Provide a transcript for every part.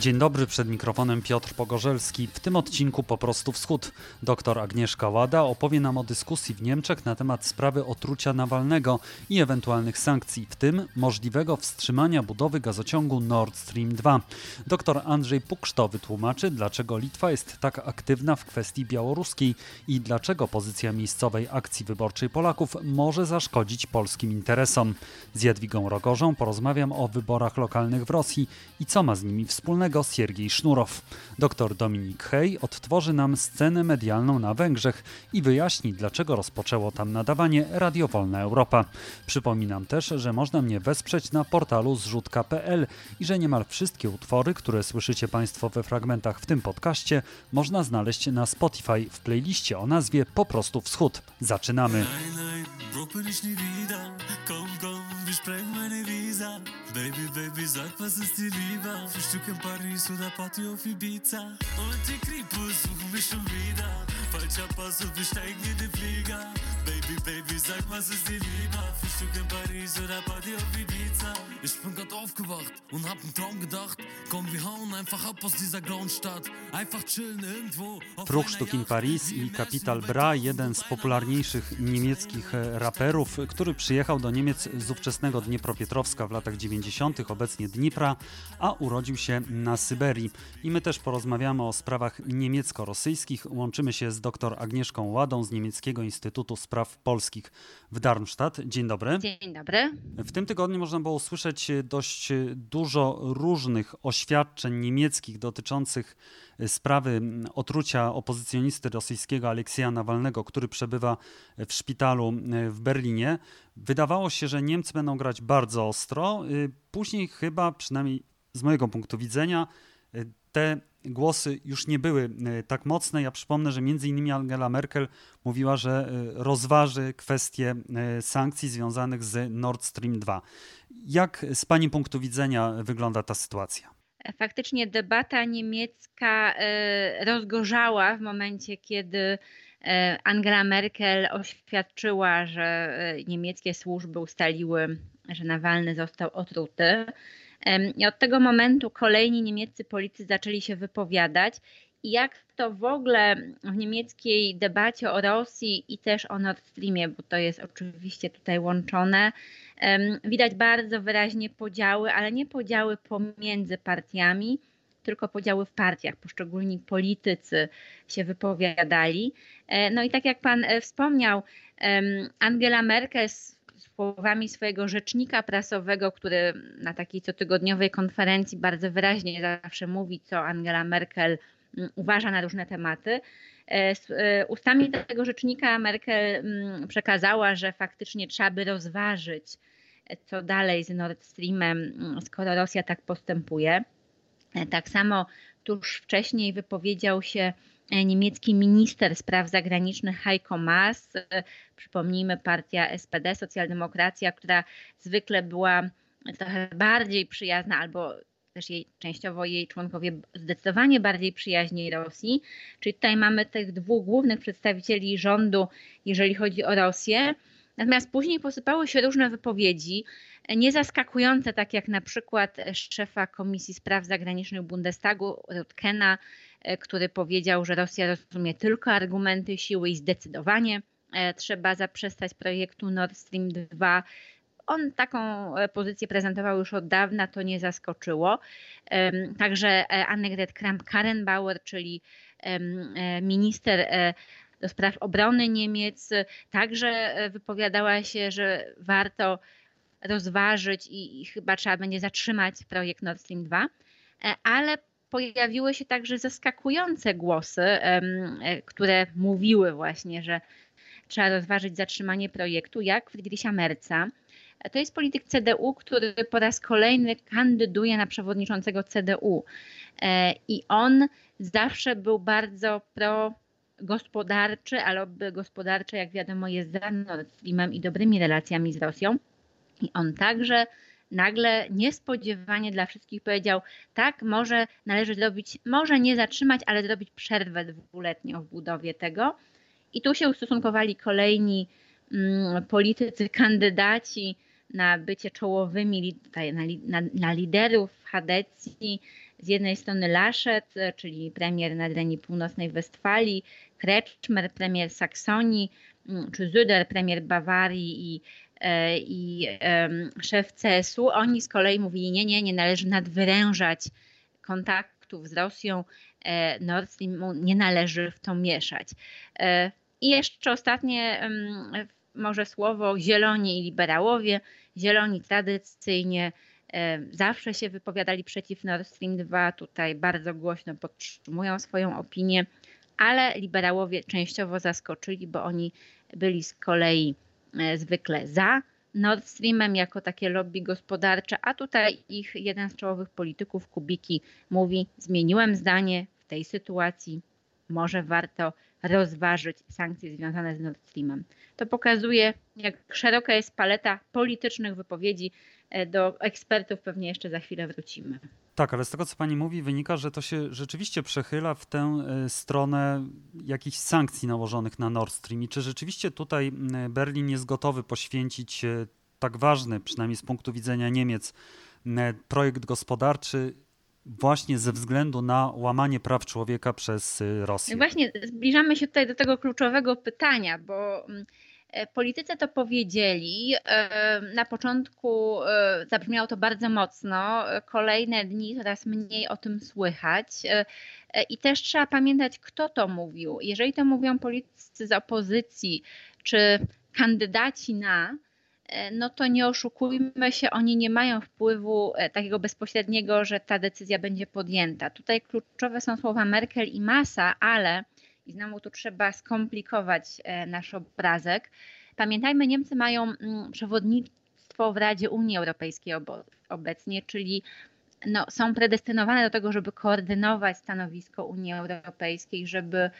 Dzień dobry, przed mikrofonem Piotr Pogorzelski. W tym odcinku Po prostu Wschód. Doktor Agnieszka Łada opowie nam o dyskusji w Niemczech na temat sprawy otrucia Nawalnego i ewentualnych sankcji, w tym możliwego wstrzymania budowy gazociągu Nord Stream 2. Doktor Andrzej Pukszto wytłumaczy, dlaczego Litwa jest tak aktywna w kwestii białoruskiej i dlaczego pozycja miejscowej akcji wyborczej Polaków może zaszkodzić polskim interesom. Z Jadwigą Rogorzą porozmawiam o wyborach lokalnych w Rosji i co ma z nimi wspólnego Siergiej Sznurow. Dr Dominik Hej odtworzy nam scenę medialną na Węgrzech i wyjaśni, dlaczego rozpoczęło tam nadawanie Radio Wolna Europa. Przypominam też, że można mnie wesprzeć na portalu zrzutka.pl i że niemal wszystkie utwory, które słyszycie Państwo we fragmentach w tym podcaście, można znaleźć na Spotify w playliście o nazwie Po prostu Wschód. Zaczynamy! Baby, baby, sag, was ist dir lieber? Frühstück in Paris oder Party auf Ibiza? Und die Kripus suchen mich schon wieder. Falscher Pass und wir steigen in den Flieger. Baby, baby, sag, was ist dir lieber? Frühstück in Paris oder Party auf Ibiza? Ich bin grad aufgewacht und hab einen Traum gedacht. Komm, wir hauen einfach ab aus dieser grauen Stadt. Einfach chillen irgendwo. In Paris i Capital Bra, jeden z popularniejszych niemieckich raperów, który przyjechał do Niemiec z ówczesnego Dniepropietrowska w latach 90., obecnie Dnipra, a urodził się na Syberii. I my też porozmawiamy o sprawach niemiecko-rosyjskich. Łączymy się z dr Agnieszką Ładą z Niemieckiego Instytutu Spraw Polskich w Darmstadt. Dzień dobry. Dzień dobry. W tym tygodniu można było usłyszeć dość dużo różnych oświadczeń niemieckich dotyczących sprawy otrucia opozycjonisty rosyjskiego Aleksieja Nawalnego, który przebywa w szpitalu w Berlinie. Wydawało się, że Niemcy będą grać bardzo ostro. Później chyba, przynajmniej z mojego punktu widzenia, te głosy już nie były tak mocne. Ja przypomnę, że między innymi Angela Merkel mówiła, że rozważy kwestie sankcji związanych z Nord Stream 2. Jak z Pani punktu widzenia wygląda ta sytuacja? Faktycznie debata niemiecka rozgorzała w momencie, kiedy Angela Merkel oświadczyła, że niemieckie służby ustaliły, że Nawalny został otruty. I od tego momentu kolejni niemieccy politycy zaczęli się wypowiadać. I jak to w ogóle w niemieckiej debacie o Rosji i też o Nord Streamie, bo to jest oczywiście tutaj łączone, widać bardzo wyraźnie podziały, ale nie podziały pomiędzy partiami, tylko podziały w partiach. Poszczególni politycy się wypowiadali. No i tak jak pan wspomniał, Angela Merkel słowami swojego rzecznika prasowego, który na takiej cotygodniowej konferencji bardzo wyraźnie zawsze mówi, co Angela Merkel mm, uważa na różne tematy. E, e, ustami tego rzecznika Merkel mm, przekazała, że faktycznie trzeba by rozważyć, co dalej z Nord Streamem, mm, skoro Rosja tak postępuje. E, tak samo tuż wcześniej wypowiedział się E, niemiecki minister spraw zagranicznych Heiko Maas, e, przypomnijmy partia SPD, socjaldemokracja, która zwykle była trochę bardziej przyjazna albo też jej, częściowo jej członkowie zdecydowanie bardziej przyjaźni Rosji. Czyli tutaj mamy tych dwóch głównych przedstawicieli rządu, jeżeli chodzi o Rosję. Natomiast później posypały się różne wypowiedzi, e, niezaskakujące, tak jak na przykład szefa Komisji Spraw Zagranicznych Bundestagu, Rutkena, E, który powiedział, że Rosja rozumie tylko argumenty siły i zdecydowanie e, trzeba zaprzestać projektu Nord Stream 2. On taką e, pozycję prezentował już od dawna, to nie zaskoczyło. Także Annegret Kramp-Karrenbauer, czyli minister do spraw obrony Niemiec, także wypowiadała się, że warto rozważyć i, i chyba trzeba będzie zatrzymać projekt Nord Stream 2, ale pojawiły się także zaskakujące głosy, e, które mówiły właśnie, że trzeba rozważyć zatrzymanie projektu, jak Friedricha Merca. To jest polityk CDU, który po raz kolejny kandyduje na przewodniczącego CDU. E, I on zawsze był bardzo pro gospodarczy, ale gospodarcze, jak wiadomo, jest za Nord Streamem i dobrymi relacjami z Rosją. I on także nagle niespodziewanie dla wszystkich powiedział, tak, może należy zrobić, może nie zatrzymać, ale zrobić przerwę dwuletnią w budowie tego. I tu się ustosunkowali kolejni mm, politycy, kandydaci na bycie czołowymi, tutaj na, na, na liderów Hadecji. Z jednej strony Laszet, czyli premier Nadrenii Północnej Westfalii, Kretschmer, premier Saksonii, mm, czy Züder, premier Bawarii i, i um, szef CSU. Oni z kolei mówili, nie, nie, nie należy nadwyrężać kontaktów z Rosją, e, Nord Stream nie należy w to mieszać. E, I jeszcze ostatnie może słowo zieloni i liberałowie. Zieloni tradycyjnie zawsze się wypowiadali przeciw Nord Stream 2, tutaj bardzo głośno podtrzymują swoją opinię, ale liberałowie częściowo zaskoczyli, bo oni byli z kolei e, zwykle za Nord Streamem jako takie lobby gospodarcze, a tutaj ich jeden z czołowych polityków, Kubiki, mówi: Zmieniłem zdanie w tej sytuacji, może warto rozważyć sankcje związane z Nord Streamem. To pokazuje, jak szeroka jest paleta politycznych wypowiedzi. E, do ekspertów pewnie jeszcze za chwilę wrócimy. Tak, ale z tego co pani mówi, wynika, że to się rzeczywiście przechyla w tę e, stronę jakichś sankcji nałożonych na Nord Stream. I czy rzeczywiście tutaj Berlin jest gotowy poświęcić e, tak ważny, przynajmniej z punktu widzenia Niemiec, projekt gospodarczy właśnie ze względu na łamanie praw człowieka przez Rosję. Właśnie zbliżamy się tutaj do tego kluczowego pytania, bo e, politycy to powiedzieli. E, na początku e, zabrzmiało to bardzo mocno, kolejne dni coraz mniej o tym słychać. I też trzeba pamiętać, kto to mówił. Jeżeli to mówią politycy z opozycji, czy kandydaci na, E, no to nie oszukujmy się, oni nie mają wpływu e, takiego bezpośredniego, że ta decyzja będzie podjęta. Tutaj kluczowe są słowa Merkel i Massa, ale i znowu tu trzeba skomplikować e, nasz obrazek. Pamiętajmy, Niemcy mają mm, przewodnictwo w Radzie Unii Europejskiej obecnie, czyli no, są predestynowane do tego, żeby koordynować stanowisko Unii Europejskiej, żeby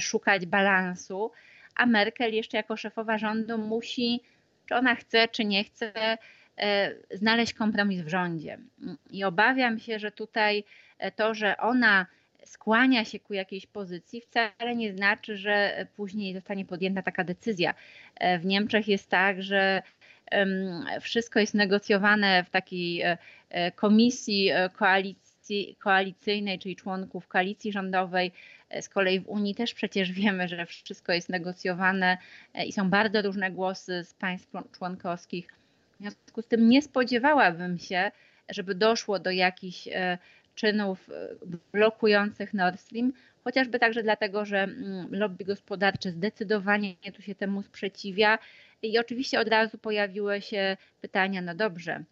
szukać balansu, a Merkel jeszcze jako szefowa rządu musi czy ona chce, czy nie chce e, znaleźć kompromis w rządzie. I obawiam się, że tutaj e, to, że ona skłania się ku jakiejś pozycji, wcale nie znaczy, że później zostanie podjęta taka decyzja. E, w Niemczech jest tak, że wszystko jest negocjowane w takiej komisji koalicji, koalicyjnej, czyli członków koalicji rządowej, E, z kolei w Unii też przecież wiemy, że wszystko jest negocjowane e, i są bardzo różne głosy z państw członkowskich. W związku z tym nie spodziewałabym się, żeby doszło do jakichś e, czynów blokujących Nord Stream, chociażby także dlatego, że mm, lobby gospodarcze zdecydowanie tu się temu sprzeciwia. I oczywiście od razu pojawiły się pytania, no dobrze,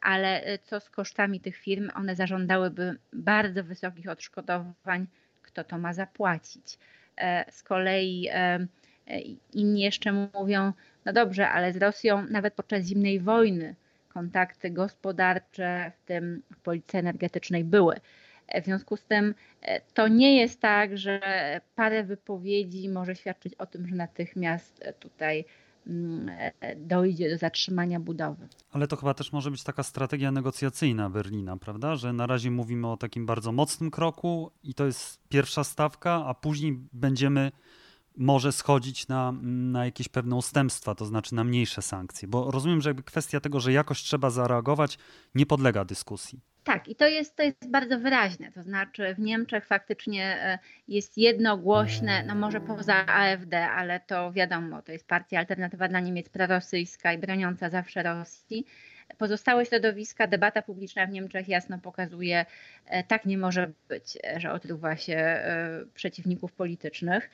ale co z kosztami tych firm? One zażądałyby bardzo wysokich odszkodowań kto to ma zapłacić. E, z kolei e, e, inni jeszcze mówią, no dobrze, ale z Rosją nawet podczas zimnej wojny kontakty gospodarcze, w tym w polityce energetycznej były. W związku z tym to nie jest tak, że parę wypowiedzi może świadczyć o tym, że natychmiast tutaj Mm, e, dojdzie do zatrzymania budowy. Ale to chyba też może być taka strategia negocjacyjna Berlina, prawda? Że na razie mówimy o takim bardzo mocnym kroku i to jest pierwsza stawka, a później będziemy może schodzić na, na jakieś pewne ustępstwa, to znaczy na mniejsze sankcje. Bo rozumiem, że jakby kwestia tego, że jakoś trzeba zareagować, nie podlega dyskusji. Tak, i to jest, to jest bardzo wyraźne. To znaczy, w Niemczech faktycznie e, jest jednogłośne, no może poza AfD, ale to wiadomo, to jest partia alternatywa dla Niemiec prorosyjska i broniąca zawsze Rosji. Pozostałe środowiska, debata publiczna w Niemczech jasno pokazuje, e, tak nie może być, że odrywa się e, przeciwników politycznych.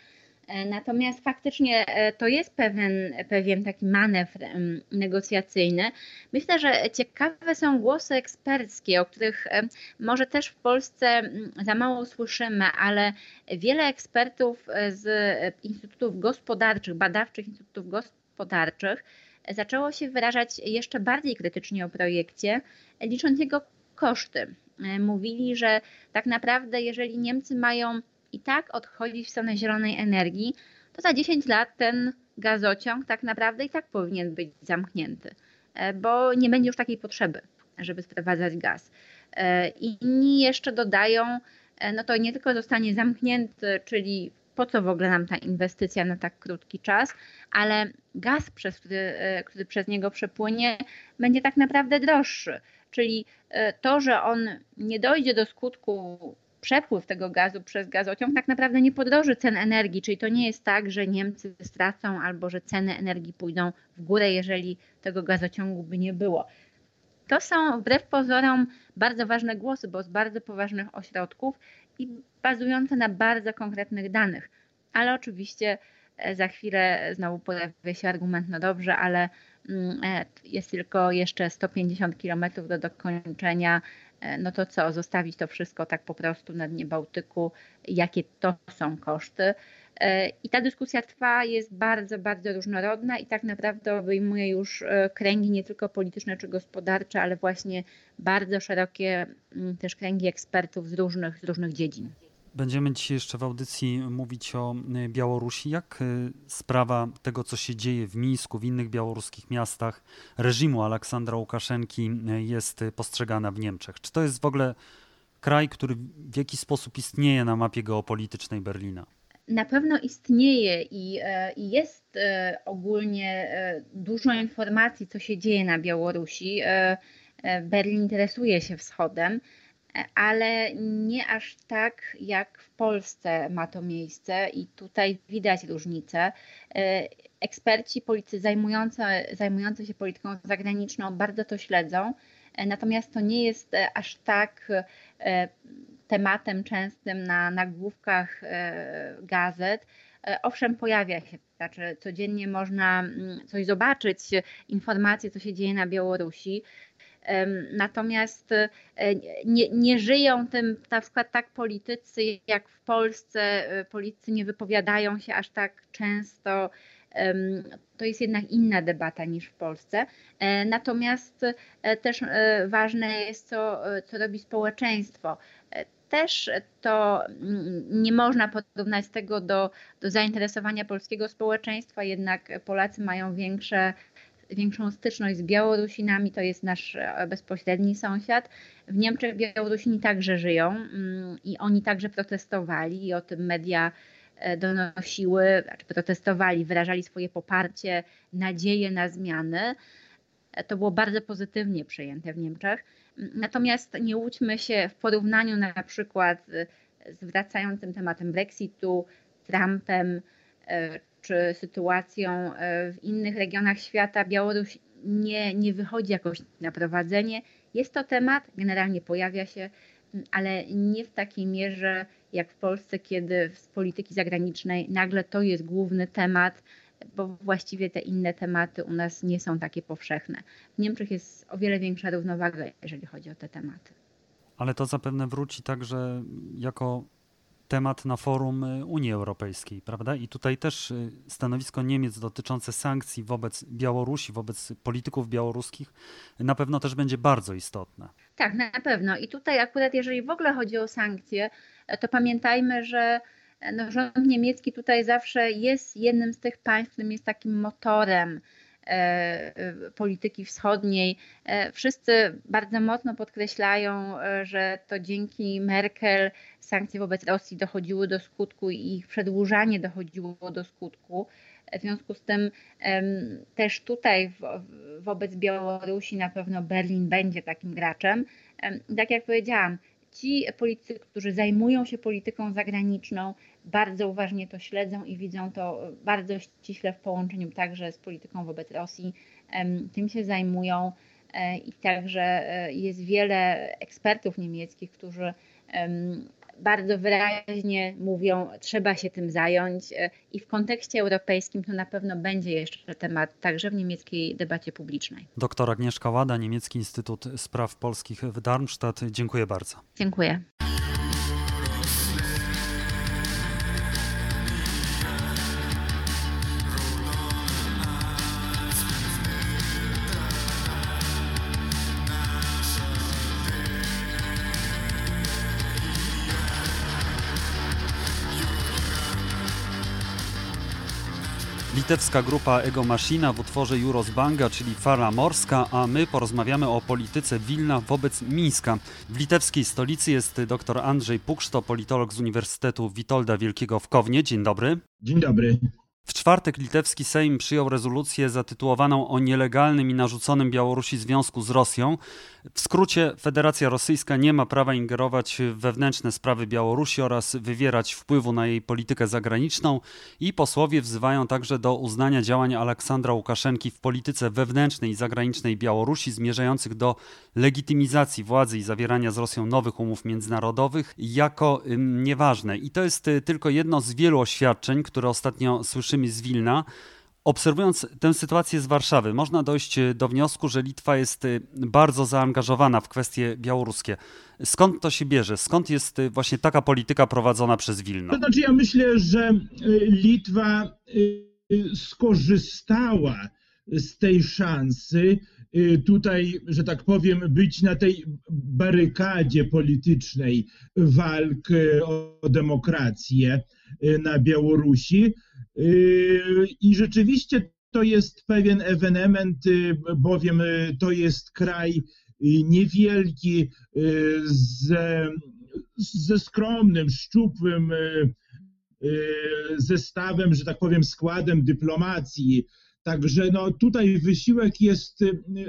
E, natomiast faktycznie e, to jest pewien, pewien taki manewr negocjacyjny. Myślę, że ciekawe są głosy eksperckie, o których może też w Polsce za mało słyszymy, ale wiele ekspertów e, z instytutów gospodarczych, badawczych instytutów gospodarczych zaczęło się wyrażać jeszcze bardziej krytycznie o projekcie, licząc jego koszty. Mówili, że tak naprawdę, jeżeli Niemcy mają i tak odchodzi w stronę zielonej energii, to za 10 lat ten gazociąg tak naprawdę i tak powinien być zamknięty, e, bo nie będzie już takiej potrzeby, żeby sprowadzać gaz. E, Inni jeszcze dodają, e, no to nie tylko zostanie zamknięty, czyli po co w ogóle nam ta inwestycja na tak krótki czas, ale gaz, przez który, który przez niego przepłynie, będzie tak naprawdę droższy. Czyli to, że on nie dojdzie do skutku przepływ tego gazu przez gazociąg tak naprawdę nie podroży cen energii, czyli to nie jest tak, że Niemcy stracą albo że ceny energii pójdą w górę, jeżeli tego gazociągu by nie było. To są wbrew pozorom bardzo ważne głosy, bo z bardzo poważnych ośrodków i bazujące na bardzo konkretnych danych. Ale oczywiście e, za chwilę znowu pojawia się argument, no dobrze, ale mm, e, jest tylko jeszcze 150 km do dokończenia no to co, zostawić to wszystko tak po prostu na dnie Bałtyku, jakie to są koszty. E, I ta dyskusja trwa, jest bardzo, bardzo różnorodna i tak naprawdę obejmuje już e, kręgi nie tylko polityczne czy gospodarcze, ale właśnie bardzo szerokie mm, też kręgi ekspertów z różnych, z różnych dziedzin. Będziemy dzisiaj jeszcze w audycji mówić o y, Białorusi. Jak y, sprawa tego, co się dzieje w Mińsku, w innych białoruskich miastach, reżimu Aleksandra Łukaszenki y, jest postrzegana w Niemczech? Czy to jest w ogóle kraj, który w jakiś sposób istnieje na mapie geopolitycznej Berlina? Na pewno istnieje i, e, i jest e, ogólnie e, dużo informacji, co się dzieje na Białorusi. Berlin interesuje się wschodem ale nie aż tak jak w Polsce ma to miejsce i tutaj widać różnicę. E, eksperci, politycy zajmujący, zajmujący się polityką zagraniczną bardzo to śledzą, e, natomiast to nie jest e, aż tak tematem częstym na nagłówkach gazet. Owszem, pojawia się, znaczy codziennie można mm, coś zobaczyć, informacje, co się dzieje na Białorusi. Natomiast e, nie, nie żyją tym na przykład tak politycy jak w Polsce. E, politycy nie wypowiadają się aż tak często. To jest jednak inna debata niż w Polsce. E, natomiast też ważne jest, co, co robi społeczeństwo też to mm, nie można porównać tego do, do zainteresowania polskiego społeczeństwa, jednak Polacy mają większe większą styczność z Białorusinami, to jest nasz e, bezpośredni sąsiad. W Niemczech Białorusini także żyją mm, i oni także protestowali i o tym media e, donosiły, znaczy protestowali, wyrażali swoje poparcie, nadzieję na zmiany. E, to było bardzo pozytywnie przyjęte w Niemczech. Natomiast nie łudźmy się w porównaniu na przykład z wracającym tematem Brexitu, Trumpem czy sytuacją e, w innych regionach świata, Białoruś nie, nie wychodzi jakoś na prowadzenie. Jest to temat, generalnie pojawia się, ale nie w takiej mierze jak w Polsce, kiedy z polityki zagranicznej nagle to jest główny temat, bo właściwie te inne tematy u nas nie są takie powszechne. W Niemczech jest o wiele większa równowaga, jeżeli chodzi o te tematy. Ale to zapewne wróci także jako temat na forum y, Unii Europejskiej, prawda? I tutaj też y, stanowisko Niemiec dotyczące sankcji wobec Białorusi, wobec polityków białoruskich na pewno też będzie bardzo istotne. Tak, na pewno. I tutaj akurat jeżeli w ogóle chodzi o sankcje, to pamiętajmy, że no, rząd niemiecki tutaj zawsze jest jednym z tych państw, którym jest takim motorem E, e, polityki wschodniej. E, wszyscy bardzo mocno podkreślają, że to dzięki Merkel sankcje wobec Rosji dochodziły do skutku i ich przedłużanie dochodziło do skutku. W związku z tym też tutaj wobec Białorusi na pewno Berlin będzie takim graczem. Tak jak powiedziałam, ci politycy, którzy zajmują się polityką zagraniczną, bardzo uważnie to śledzą i widzą to bardzo ściśle w połączeniu także z polityką wobec Rosji. Tym się zajmują e, i także e, jest wiele ekspertów niemieckich, którzy bardzo wyraźnie mówią, trzeba się tym zająć e, i w kontekście europejskim to na pewno będzie jeszcze temat także w niemieckiej debacie publicznej. Doktor Agnieszka Łada, Niemiecki Instytut Spraw Polskich w Darmstadt. Dziękuję bardzo. Dziękuję. Litewska grupa Ego Machina w utworze Jurosbanga, czyli Fala Morska, a my porozmawiamy o polityce Wilna wobec Mińska. W litewskiej stolicy jest dr Andrzej Pukszto, politolog z Uniwersytetu Witolda Wielkiego w Kownie. Dzień dobry. Dzień dobry. W czwartek litewski Sejm przyjął rezolucję zatytułowaną o nielegalnym i narzuconym Białorusi związku z Rosją. W skrócie, Federacja Rosyjska nie ma prawa ingerować w wewnętrzne sprawy Białorusi oraz wywierać wpływu na jej politykę zagraniczną i posłowie wzywają także do uznania działań Aleksandra Łukaszenki w polityce wewnętrznej i zagranicznej Białorusi zmierzających do legitymizacji władzy i zawierania z Rosją nowych umów międzynarodowych jako nieważne. I to jest y, tylko jedno z wielu oświadczeń, które ostatnio słyszymy z Wilna. Obserwując tę sytuację z Warszawy, można dojść e, do wniosku, że Litwa jest e, bardzo zaangażowana w kwestie białoruskie. Skąd to się bierze? Skąd jest e, właśnie taka polityka prowadzona przez Wilno? To znaczy, ja myślę, że Litwa skorzystała z tej szansy tutaj, że tak powiem, być na tej barykadzie politycznej walk o demokrację na Białorusi i rzeczywiście to jest pewien ewenement, y, bowiem y, to jest kraj y, niewielki, ze, ze skromnym, szczupłym zestawem, że tak powiem, składem dyplomacji. Także no, tutaj wysiłek jest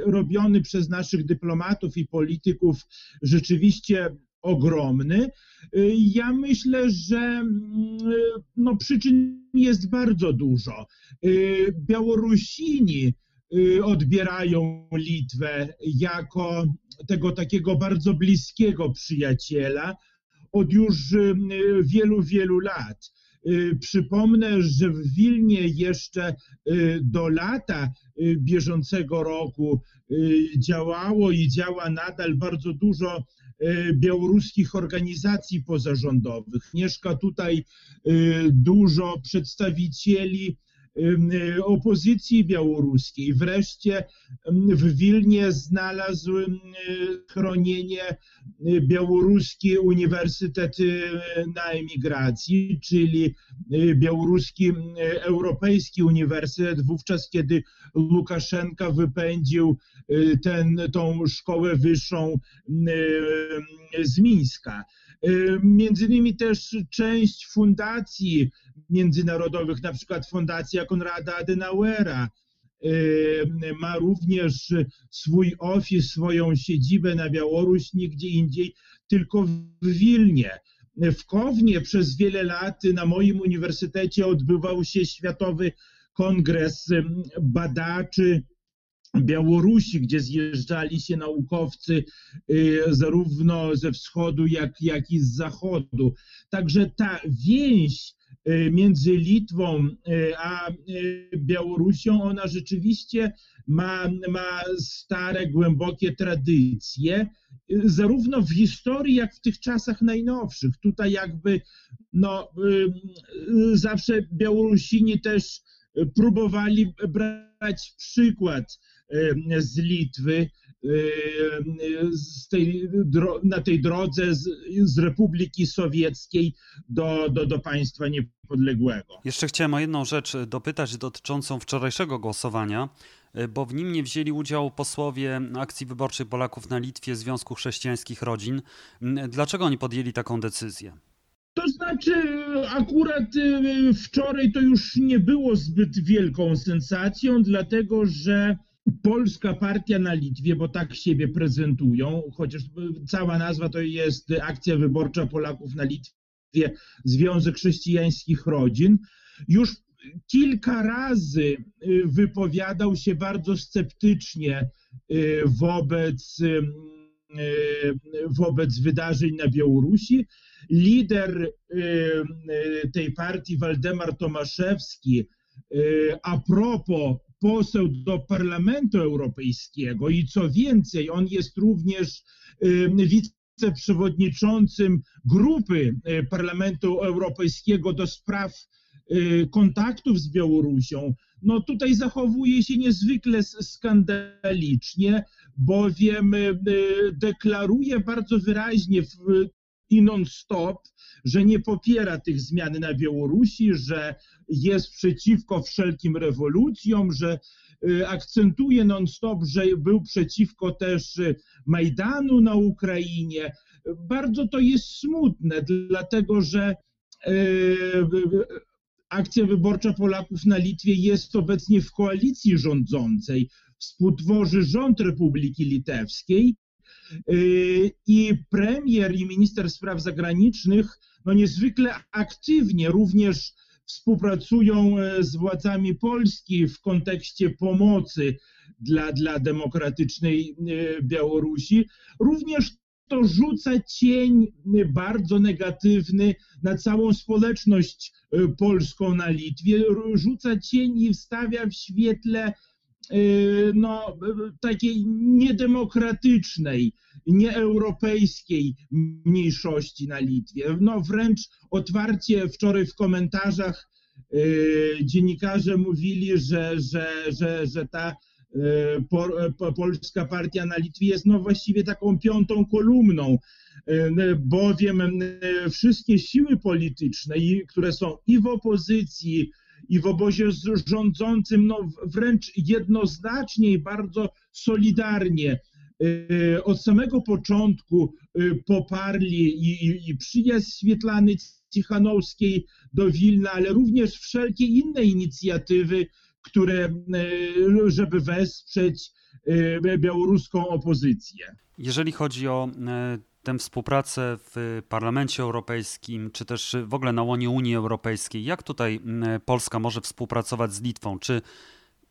robiony przez naszych dyplomatów i polityków rzeczywiście ogromny. Ja myślę, że mm, no, przyczyn jest bardzo dużo. Białorusini y, odbierają Litwę jako tego takiego bardzo bliskiego przyjaciela od już y, wielu, wielu lat. Y, przypomnę, że w Wilnie jeszcze do lata bieżącego roku działało i działa nadal bardzo dużo białoruskich organizacji pozarządowych. Mieszka tutaj dużo przedstawicieli opozycji białoruskiej. Wreszcie w Wilnie znalazł chronienie Białoruski Uniwersytet na Emigracji, czyli Białoruski Europejski Uniwersytet, wówczas kiedy Łukaszenka wypędził tą szkołę wyższą z Mińska. Między innymi też część fundacji międzynarodowych, na przykład Fundacja Konrada Adenauera, ma również swój ofis, swoją siedzibę na Białoruś, nigdzie indziej, tylko w Wilnie. W Kownie przez wiele lat na moim uniwersytecie odbywał się Światowy Kongres Badaczy Białorusi, gdzie zjeżdżali się naukowcy y, zarówno ze wschodu, jak, jak i z zachodu. Także ta więź y, między Litwą y, a Białorusią, ona rzeczywiście ma, ma stare, głębokie tradycje, zarówno w historii, jak w tych czasach najnowszych. Tutaj jakby no, zawsze Białorusini też próbowali brać przykład z Litwy z tej, na tej drodze z, z Republiki Sowieckiej do, do, do państwa niepodległego. Jeszcze chciałem o jedną rzecz dopytać dotyczącą wczorajszego głosowania, bo w nim nie wzięli udziału posłowie akcji wyborczej Polaków na Litwie Związku Chrześcijańskich Rodzin. Dlaczego oni podjęli taką decyzję? To znaczy, akurat wczoraj to już nie było zbyt wielką sensacją, dlatego że Polska Partia na Litwie, bo tak siebie prezentują, chociaż cała nazwa to jest Akcja Wyborcza Polaków na Litwie, Związek Chrześcijańskich Rodzin, już kilka razy y, wypowiadał się bardzo sceptycznie y, wobec, wobec wydarzeń na Białorusi. Lider tej partii, Waldemar Tomaszewski, a propos poseł do Parlamentu Europejskiego i co więcej, on jest również wiceprzewodniczącym grupy e, Parlamentu Europejskiego do spraw e, kontaktów z Białorusią, no tutaj zachowuje się niezwykle skandalicznie, bowiem e, deklaruje bardzo wyraźnie w i non-stop, że nie popiera tych zmian na Białorusi, że jest przeciwko wszelkim rewolucjom, że y, akcentuje non-stop, że był przeciwko też y, Majdanu na Ukrainie. Bardzo to jest smutne, dlatego że y, akcja wyborcza Polaków na Litwie jest obecnie w koalicji rządzącej. Współtworzy rząd Republiki Litewskiej i premier i minister spraw zagranicznych no niezwykle aktywnie również współpracują e, z władzami Polski w kontekście pomocy dla, dla demokratycznej e, Białorusi. Również to rzuca cień bardzo negatywny na całą społeczność e, polską na Litwie, rzuca cień i stawia w świetle no, takiej niedemokratycznej, nieeuropejskiej mniejszości na Litwie. No wręcz otwarcie wczoraj w komentarzach dziennikarze mówili, że, że, że, że ta po, polska partia na Litwie jest no właściwie taką piątą kolumną, bowiem wszystkie siły polityczne, które są i w opozycji, i w obozie rządzącym no, wręcz jednoznacznie i bardzo solidarnie y, od samego początku y, poparli i, i, i przyjazd Swietlany Cichanowskiej do Wilna, ale również wszelkie inne inicjatywy, które, y, żeby wesprzeć białoruską opozycję. Jeżeli chodzi o tę współpracę w Parlamencie Europejskim, czy też w ogóle na łonie Unii Europejskiej, jak tutaj Polska może współpracować z Litwą? Czy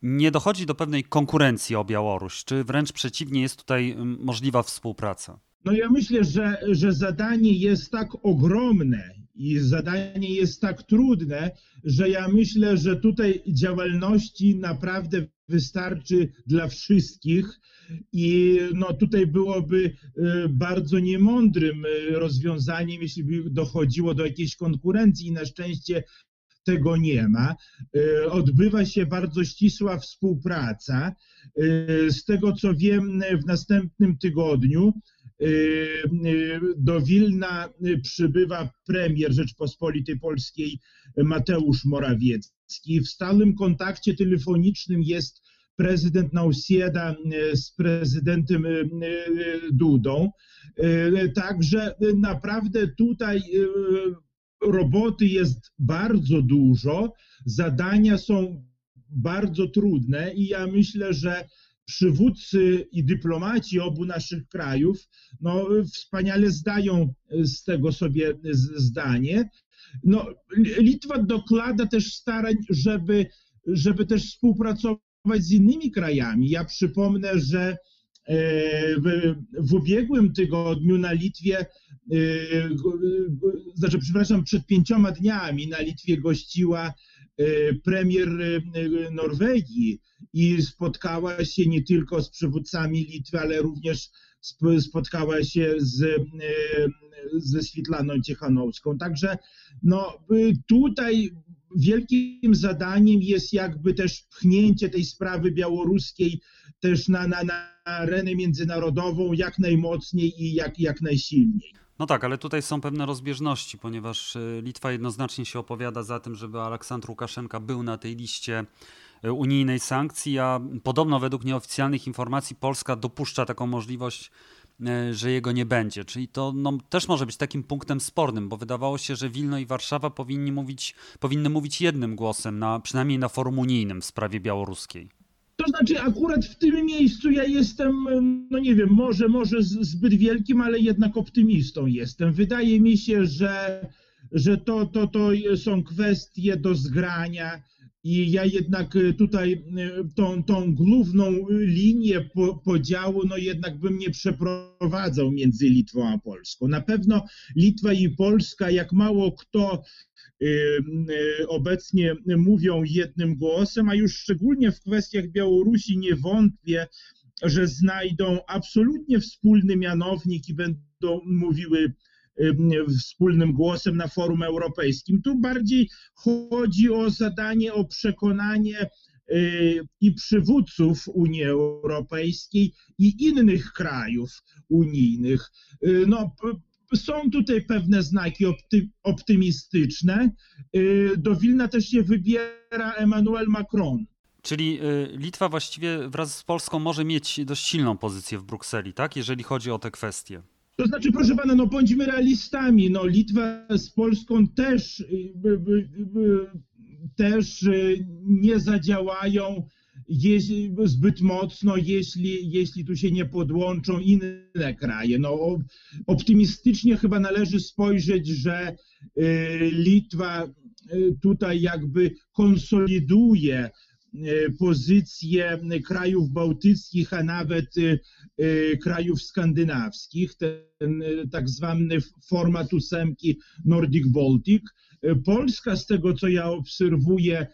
nie dochodzi do pewnej konkurencji o Białoruś, czy wręcz przeciwnie jest tutaj możliwa współpraca? No ja myślę, że, że zadanie jest tak ogromne i zadanie jest tak trudne, że ja myślę, że tutaj działalności naprawdę wystarczy dla wszystkich i no tutaj byłoby e, bardzo niemądrym rozwiązaniem, jeśli by dochodziło do jakiejś konkurencji i na szczęście tego nie ma. E, odbywa się bardzo ścisła współpraca. Z tego co wiem, w następnym tygodniu do Wilna przybywa premier Rzeczpospolitej Polskiej Mateusz Morawiecki. W stałym kontakcie telefonicznym jest prezydent Nausieda z prezydentem Dudą. Także naprawdę tutaj roboty jest bardzo dużo, zadania są bardzo trudne i ja myślę, że przywódcy i dyplomaci obu naszych krajów no, wspaniale zdają z tego sobie zdanie. No, Litwa dokłada też starań, żeby, żeby też współpracować z innymi krajami. Ja przypomnę, że e, w, w ubiegłym tygodniu na Litwie, e, znaczy przepraszam, przed pięcioma dniami na Litwie gościła e, premier Norwegii i spotkała się nie tylko z przywódcami Litwy, ale również spotkała się z, ze Switlaną Ciechanowską. Także no, tutaj wielkim zadaniem jest jakby też pchnięcie tej sprawy białoruskiej też na, na, na arenę międzynarodową jak najmocniej i jak, jak najsilniej. No tak, ale tutaj są pewne rozbieżności, ponieważ y, Litwa jednoznacznie się opowiada za tym, żeby Aleksandr Łukaszenka był na tej liście y, unijnej sankcji, a podobno według nieoficjalnych informacji Polska dopuszcza taką możliwość E, że jego nie będzie. Czyli to no, też może być takim punktem spornym, bo wydawało się, że Wilno i Warszawa powinni mówić, powinny mówić jednym głosem, na, przynajmniej na forum unijnym w sprawie białoruskiej. To znaczy akurat w tym miejscu ja jestem, no nie wiem, może, może zbyt wielkim, ale jednak optymistą jestem. Wydaje mi się, że, że to, to, to są kwestie do zgrania i ja jednak y, tutaj y, tą, tą główną linię po, podziału, no jednak bym nie przeprowadzał między Litwą a Polską. Na pewno Litwa i Polska, jak mało kto obecnie mówią jednym głosem, a już szczególnie w kwestiach Białorusi nie wątpię, że znajdą absolutnie wspólny mianownik i będą mówiły wspólnym głosem na forum europejskim. Tu bardziej chodzi o zadanie, o przekonanie y, i przywódców Unii Europejskiej i innych krajów unijnych. Y, no, są tutaj pewne znaki opty, optymistyczne. Y, do Wilna też się wybiera Emmanuel Macron. Czyli Litwa właściwie wraz z Polską może mieć dość silną pozycję w Brukseli, tak? Jeżeli chodzi o te kwestie. To znaczy, proszę pana, no bądźmy realistami. No, Litwa z Polską też, też nie zadziałają zbyt mocno, jeśli, jeśli tu się nie podłączą inne kraje. No, optymistycznie chyba należy spojrzeć, że y, Litwa y, tutaj jakby konsoliduje y, pozycje krajów bałtyckich, a nawet krajów skandynawskich, ten tak zwany format ósemki Nordic Baltic. Polska, z tego co ja obserwuję,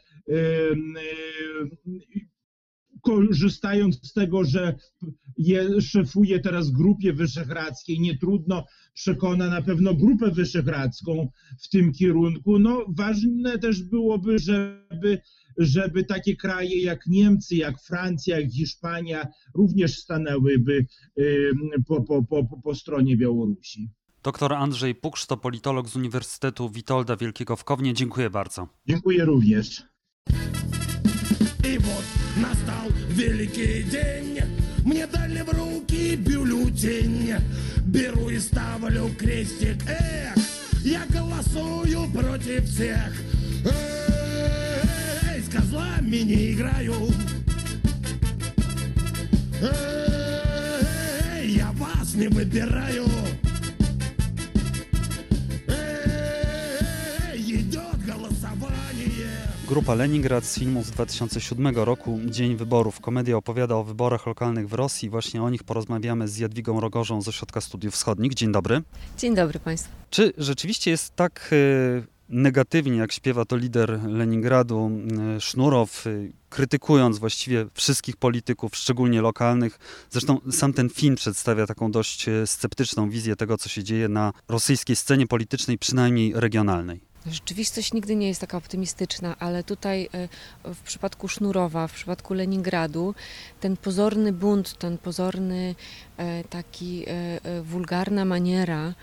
korzystając z tego, że je, szefuje teraz grupie wyszehradzkiej, nie trudno przekona na pewno grupę wyszehradzką w tym kierunku. No, ważne też byłoby, żeby, żeby takie kraje jak Niemcy, jak Francja, jak Hiszpania również stanęłyby po, po, po, po stronie Białorusi. Doktor Andrzej Puksz to politolog z Uniwersytetu Witolda Wielkiego w Kownie. Dziękuję bardzo. Dziękuję również. И вот настал великий день. Мне дали в руки бюллетень. Беру и ставлю крестик. Эх, я голосую против всех. Эй, с козлами не играю. Эй, я вас не выбираю Grupa Leningrad z filmu z 2007 roku Dzień Wyborów. Komedia opowiada o wyborach lokalnych w Rosji. Właśnie o nich porozmawiamy z Jadwigą Rogorzą z Ośrodka Studiów Wschodnich. Dzień dobry. Dzień dobry Państwu. Czy rzeczywiście jest tak e, negatywnie, jak śpiewa to lider Leningradu e, Sznurow, e, krytykując właściwie wszystkich polityków, szczególnie lokalnych. Zresztą sam ten film przedstawia taką dość sceptyczną wizję tego, co się dzieje na rosyjskiej scenie politycznej, przynajmniej regionalnej. Rzeczywistość nigdy nie jest taka optymistyczna, ale tutaj e, w przypadku Sznurowa, w przypadku Leningradu, ten pozorny bunt, ten pozorny e, taki e, wulgarna maniera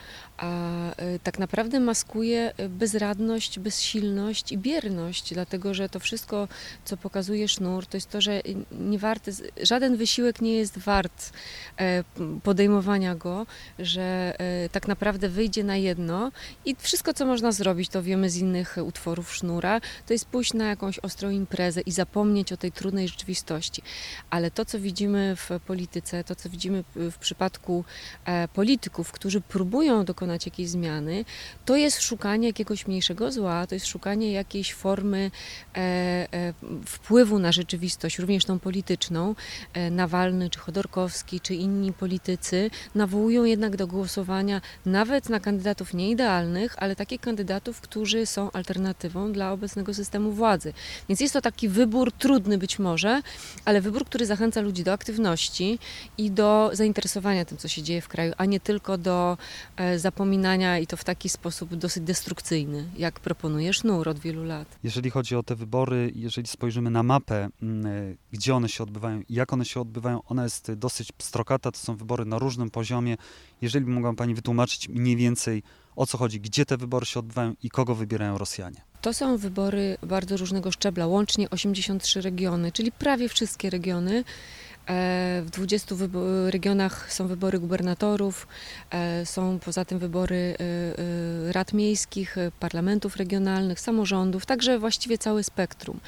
a e, tak naprawdę maskuje e, bezradność, bezsilność i bierność, dlatego że to wszystko, co pokazuje sznur, to jest to, że nie warty, żaden wysiłek nie jest wart e, podejmowania go, że tak naprawdę wyjdzie na jedno i wszystko, co można zrobić, to wiemy z innych utworów sznura, to jest pójść na jakąś ostrą imprezę i zapomnieć o tej trudnej rzeczywistości. Ale to, co widzimy w polityce, to, co widzimy w przypadku polityków, którzy próbują dokonać dokonać jakiejś zmiany, to jest szukanie jakiegoś mniejszego zła, to jest szukanie jakiejś formy e, e, wpływu na rzeczywistość, również tą polityczną. E, Nawalny, czy Chodorkowski, czy inni politycy nawołują jednak do głosowania nawet na kandydatów nieidealnych, ale takich kandydatów, którzy są alternatywą dla obecnego systemu władzy. Więc jest to taki wybór trudny być może, ale wybór, który zachęca ludzi do aktywności i do zainteresowania tym, co się dzieje w kraju, a nie tylko do e, zapominania i to w taki sposób dosyć destrukcyjny, jak proponuje Sznur od wielu lat. Jeżeli chodzi o te wybory, jeżeli spojrzymy na mapę, mm, gdzie one się odbywają i jak one się odbywają, ona jest dosyć pstrokata, to są wybory na różnym poziomie. Jeżeli mogła Pani wytłumaczyć mniej więcej o co chodzi, gdzie te wybory się odbywają i kogo wybierają Rosjanie? To są wybory bardzo różnego szczebla, łącznie 83 regiony, czyli prawie wszystkie regiony. E, w 20 regionach są wybory gubernatorów, e, są poza tym wybory e, rad miejskich, parlamentów regionalnych, samorządów, także właściwie całe spektrum.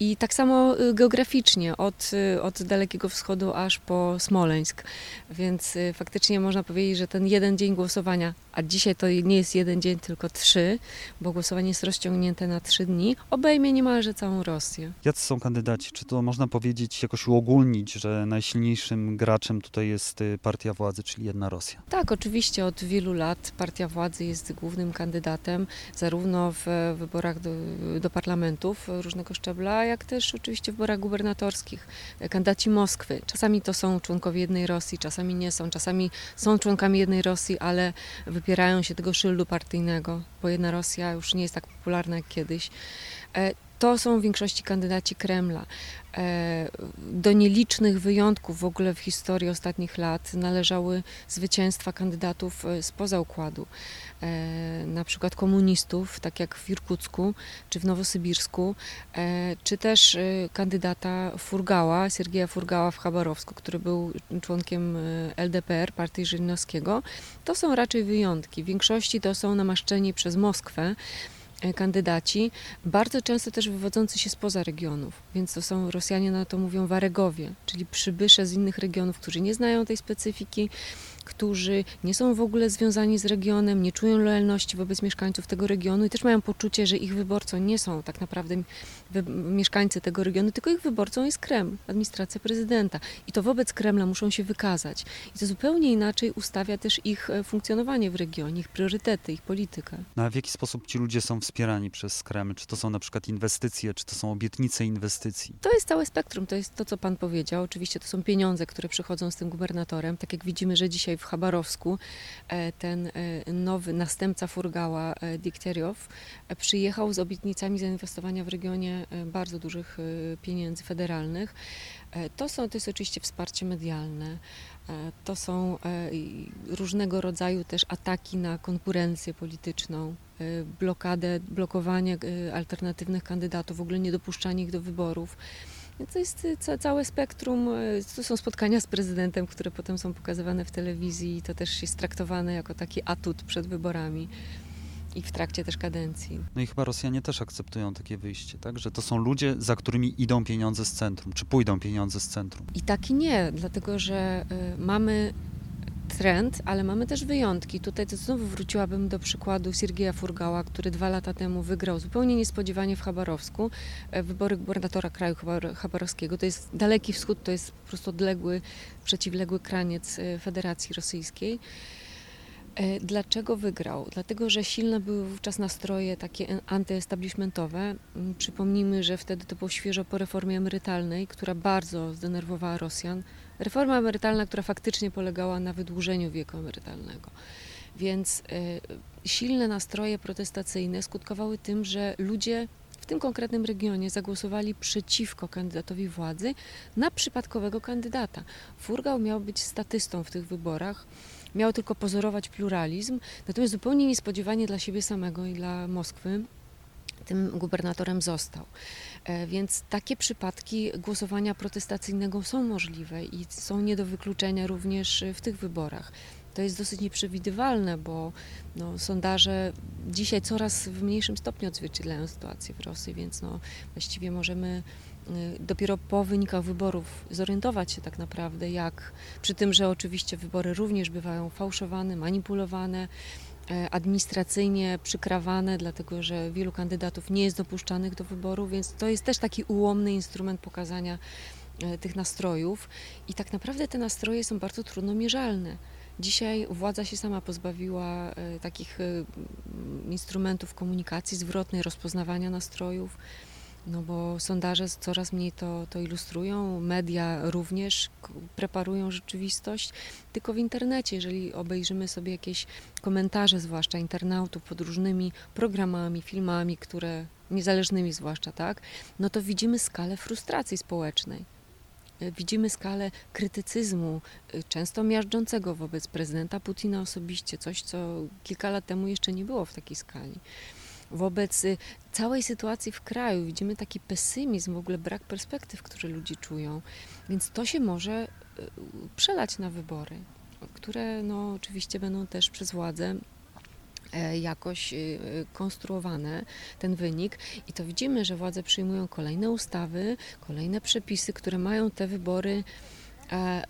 I tak samo geograficznie, od, od Dalekiego Wschodu aż po Smoleńsk. Więc faktycznie można powiedzieć, że ten jeden dzień głosowania, a dzisiaj to nie jest jeden dzień, tylko trzy, bo głosowanie jest rozciągnięte na trzy dni, obejmie niemalże całą Rosję. Jacy są kandydaci? Czy to można powiedzieć, jakoś uogólnić? że najsilniejszym graczem tutaj jest y, partia władzy, czyli jedna Rosja. Tak, oczywiście od wielu lat partia władzy jest głównym kandydatem, zarówno w wyborach do, do parlamentów różnego szczebla, jak też oczywiście w wyborach gubernatorskich. Kandydaci Moskwy. Czasami to są członkowie jednej Rosji, czasami nie są, czasami są członkami jednej Rosji, ale wypierają się tego szyldu partyjnego, bo jedna Rosja już nie jest tak popularna jak kiedyś. To są w większości kandydaci Kremla. E, do nielicznych wyjątków w ogóle w historii ostatnich lat należały zwycięstwa kandydatów e, spoza układu. E, na przykład komunistów, tak jak w Irkucku czy w Nowosybirsku, czy też kandydata Furgała, Siergieja Furgała w Chabarowsku, który był członkiem LDPR, partii Żyrinowskiego. To są raczej wyjątki. W większości to są namaszczeni przez Moskwę kandydaci, bardzo często też wywodzący się spoza regionów, więc to są Rosjanie na to mówią waregowie, czyli przybysze z innych regionów, którzy nie znają tej specyfiki, którzy nie są w ogóle związani z regionem, nie czują lojalności wobec mieszkańców tego regionu i też mają poczucie, że ich wyborcą nie są tak naprawdę mieszkańcy tego regionu, tylko ich wyborcą jest Kreml, administracja prezydenta. I to wobec Kremla muszą się wykazać. I to zupełnie inaczej ustawia też ich e, funkcjonowanie w regionie, ich priorytety, ich politykę. No a w jaki sposób ci ludzie są wspierani przez Kreml? Czy to są na przykład inwestycje, czy to są obietnice inwestycji? To jest całe spektrum, to jest to, co pan powiedział. Oczywiście to są pieniądze, które przychodzą z tym gubernatorem. Tak jak widzimy, że dzisiaj w Chabarowsku e, ten e, nowy następca Furgała, Dikteriow, przyjechał z obietnicami zainwestowania w regionie E, bardzo dużych e, pieniędzy federalnych. E, to, są, to jest oczywiście wsparcie medialne, to są różnego rodzaju też ataki na konkurencję polityczną, blokadę, blokowanie alternatywnych kandydatów, w ogóle niedopuszczanie ich do wyborów. To jest całe spektrum. To są spotkania z prezydentem, które potem są pokazywane w telewizji. To też jest traktowane jako taki atut przed wyborami i w trakcie też kadencji. No i chyba Rosjanie też akceptują takie wyjście, tak? Że to są ludzie, za którymi idą pieniądze z centrum, czy pójdą pieniądze z centrum. I tak i nie, dlatego że y, mamy trend, ale mamy też wyjątki. Tutaj to znowu wróciłabym do przykładu Siergieja Furgała, który dwa lata temu wygrał zupełnie niespodziewanie w Chabarowsku e, wybory gubernatora kraju chabarowskiego. To jest daleki wschód, to jest po prostu odległy, przeciwległy kraniec e, Federacji Rosyjskiej. E, dlaczego wygrał? Dlatego, że silne były wówczas nastroje takie antyestablishmentowe. Mm, przypomnijmy, że wtedy to było świeżo po reformie emerytalnej, która bardzo zdenerwowała Rosjan. Reforma emerytalna, która faktycznie polegała na wydłużeniu wieku emerytalnego. Więc y, silne nastroje protestacyjne skutkowały tym, że ludzie w tym konkretnym regionie zagłosowali przeciwko kandydatowi władzy na przypadkowego kandydata. Furgał miał być statystą w tych wyborach miał tylko pozorować pluralizm, natomiast zupełnie niespodziewanie dla siebie samego i dla Moskwy tym gubernatorem został. E, więc takie przypadki głosowania protestacyjnego są możliwe i są nie do wykluczenia również w tych wyborach. To jest dosyć nieprzewidywalne, bo no, sondaże dzisiaj coraz w mniejszym stopniu odzwierciedlają sytuację w Rosji, więc no, właściwie możemy Y, dopiero po wynikach wyborów zorientować się tak naprawdę, jak przy tym, że oczywiście wybory również bywają fałszowane, manipulowane, e, administracyjnie przykrawane, dlatego że wielu kandydatów nie jest dopuszczanych do wyboru, więc to jest też taki ułomny instrument pokazania e, tych nastrojów i tak naprawdę te nastroje są bardzo trudno mierzalne. Dzisiaj władza się sama pozbawiła e, takich instrumentów komunikacji zwrotnej, rozpoznawania nastrojów. No bo sondaże coraz mniej to, to ilustrują, media również preparują rzeczywistość, tylko w internecie, jeżeli obejrzymy sobie jakieś komentarze, zwłaszcza internautów pod różnymi programami, filmami, które niezależnymi zwłaszcza, tak, no to widzimy skalę frustracji społecznej. Widzimy skalę krytycyzmu, y, często miażdżącego wobec prezydenta Putina osobiście, coś, co kilka lat temu jeszcze nie było w takiej skali wobec y, całej sytuacji w kraju. Widzimy taki pesymizm, w ogóle brak perspektyw, który ludzie czują. Więc to się może y, przelać na wybory, które no, oczywiście będą też przez władzę e, jakoś y, konstruowane, ten wynik. I to widzimy, że władze przyjmują kolejne ustawy, kolejne przepisy, które mają te wybory e,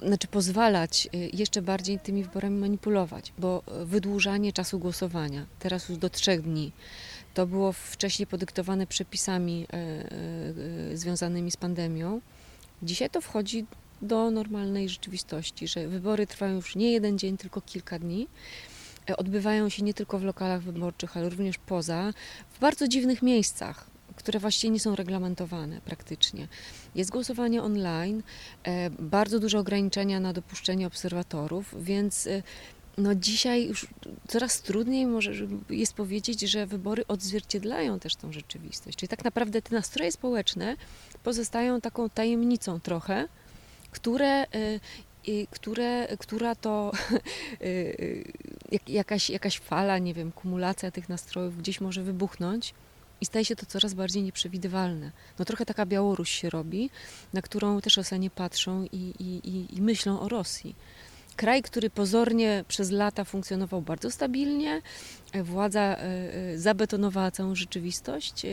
znaczy pozwalać y, jeszcze bardziej tymi wyborami manipulować, bo wydłużanie czasu głosowania, teraz już do trzech dni, to było wcześniej podyktowane przepisami e, związanymi z pandemią. Dzisiaj to wchodzi do normalnej rzeczywistości, że wybory trwają już nie jeden dzień, tylko kilka dni. Odbywają się nie tylko w lokalach wyborczych, ale również poza, w bardzo dziwnych miejscach które właściwie nie są reglamentowane praktycznie. Jest głosowanie online, e, bardzo duże ograniczenia na dopuszczenie obserwatorów, więc e, no dzisiaj już coraz trudniej może jest powiedzieć, że wybory odzwierciedlają też tą rzeczywistość. Czyli tak naprawdę te nastroje społeczne pozostają taką tajemnicą trochę, które które, która to jakaś, jakaś fala, nie wiem, kumulacja tych nastrojów gdzieś może wybuchnąć i staje się to coraz bardziej nieprzewidywalne. No trochę taka Białoruś się robi, na którą też Rosjanie patrzą i, i, i myślą o Rosji. Kraj, który pozornie przez lata funkcjonował bardzo stabilnie, e, władza e, e, zabetonowała całą rzeczywistość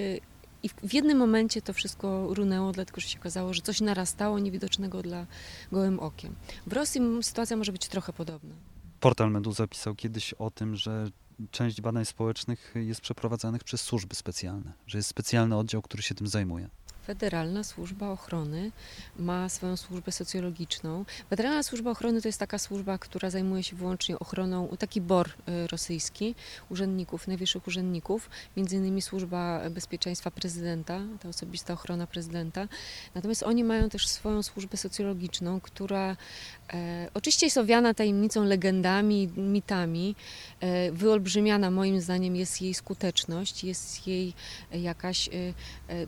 i w jednym momencie to wszystko runęło, dlatego że się okazało, że coś narastało niewidocznego dla gołym okiem. W Rosji sytuacja może być trochę podobna. Portal Meduza pisał kiedyś o tym, że część badań społecznych jest przeprowadzanych przez służby specjalne, że jest specjalny oddział, który się tym zajmuje. Federalna Służba Ochrony ma swoją służbę socjologiczną. Federalna Służba Ochrony to jest taka służba, która zajmuje się wyłącznie ochroną, taki BOR y, rosyjski, urzędników, najwyższych urzędników, między innymi Służba Bezpieczeństwa Prezydenta, ta osobista ochrona prezydenta. Natomiast oni mają też swoją służbę socjologiczną, która e, oczywiście jest owiana tajemnicą, legendami, mitami. E, wyolbrzymiana moim zdaniem jest jej skuteczność, jest jej jakaś e, e,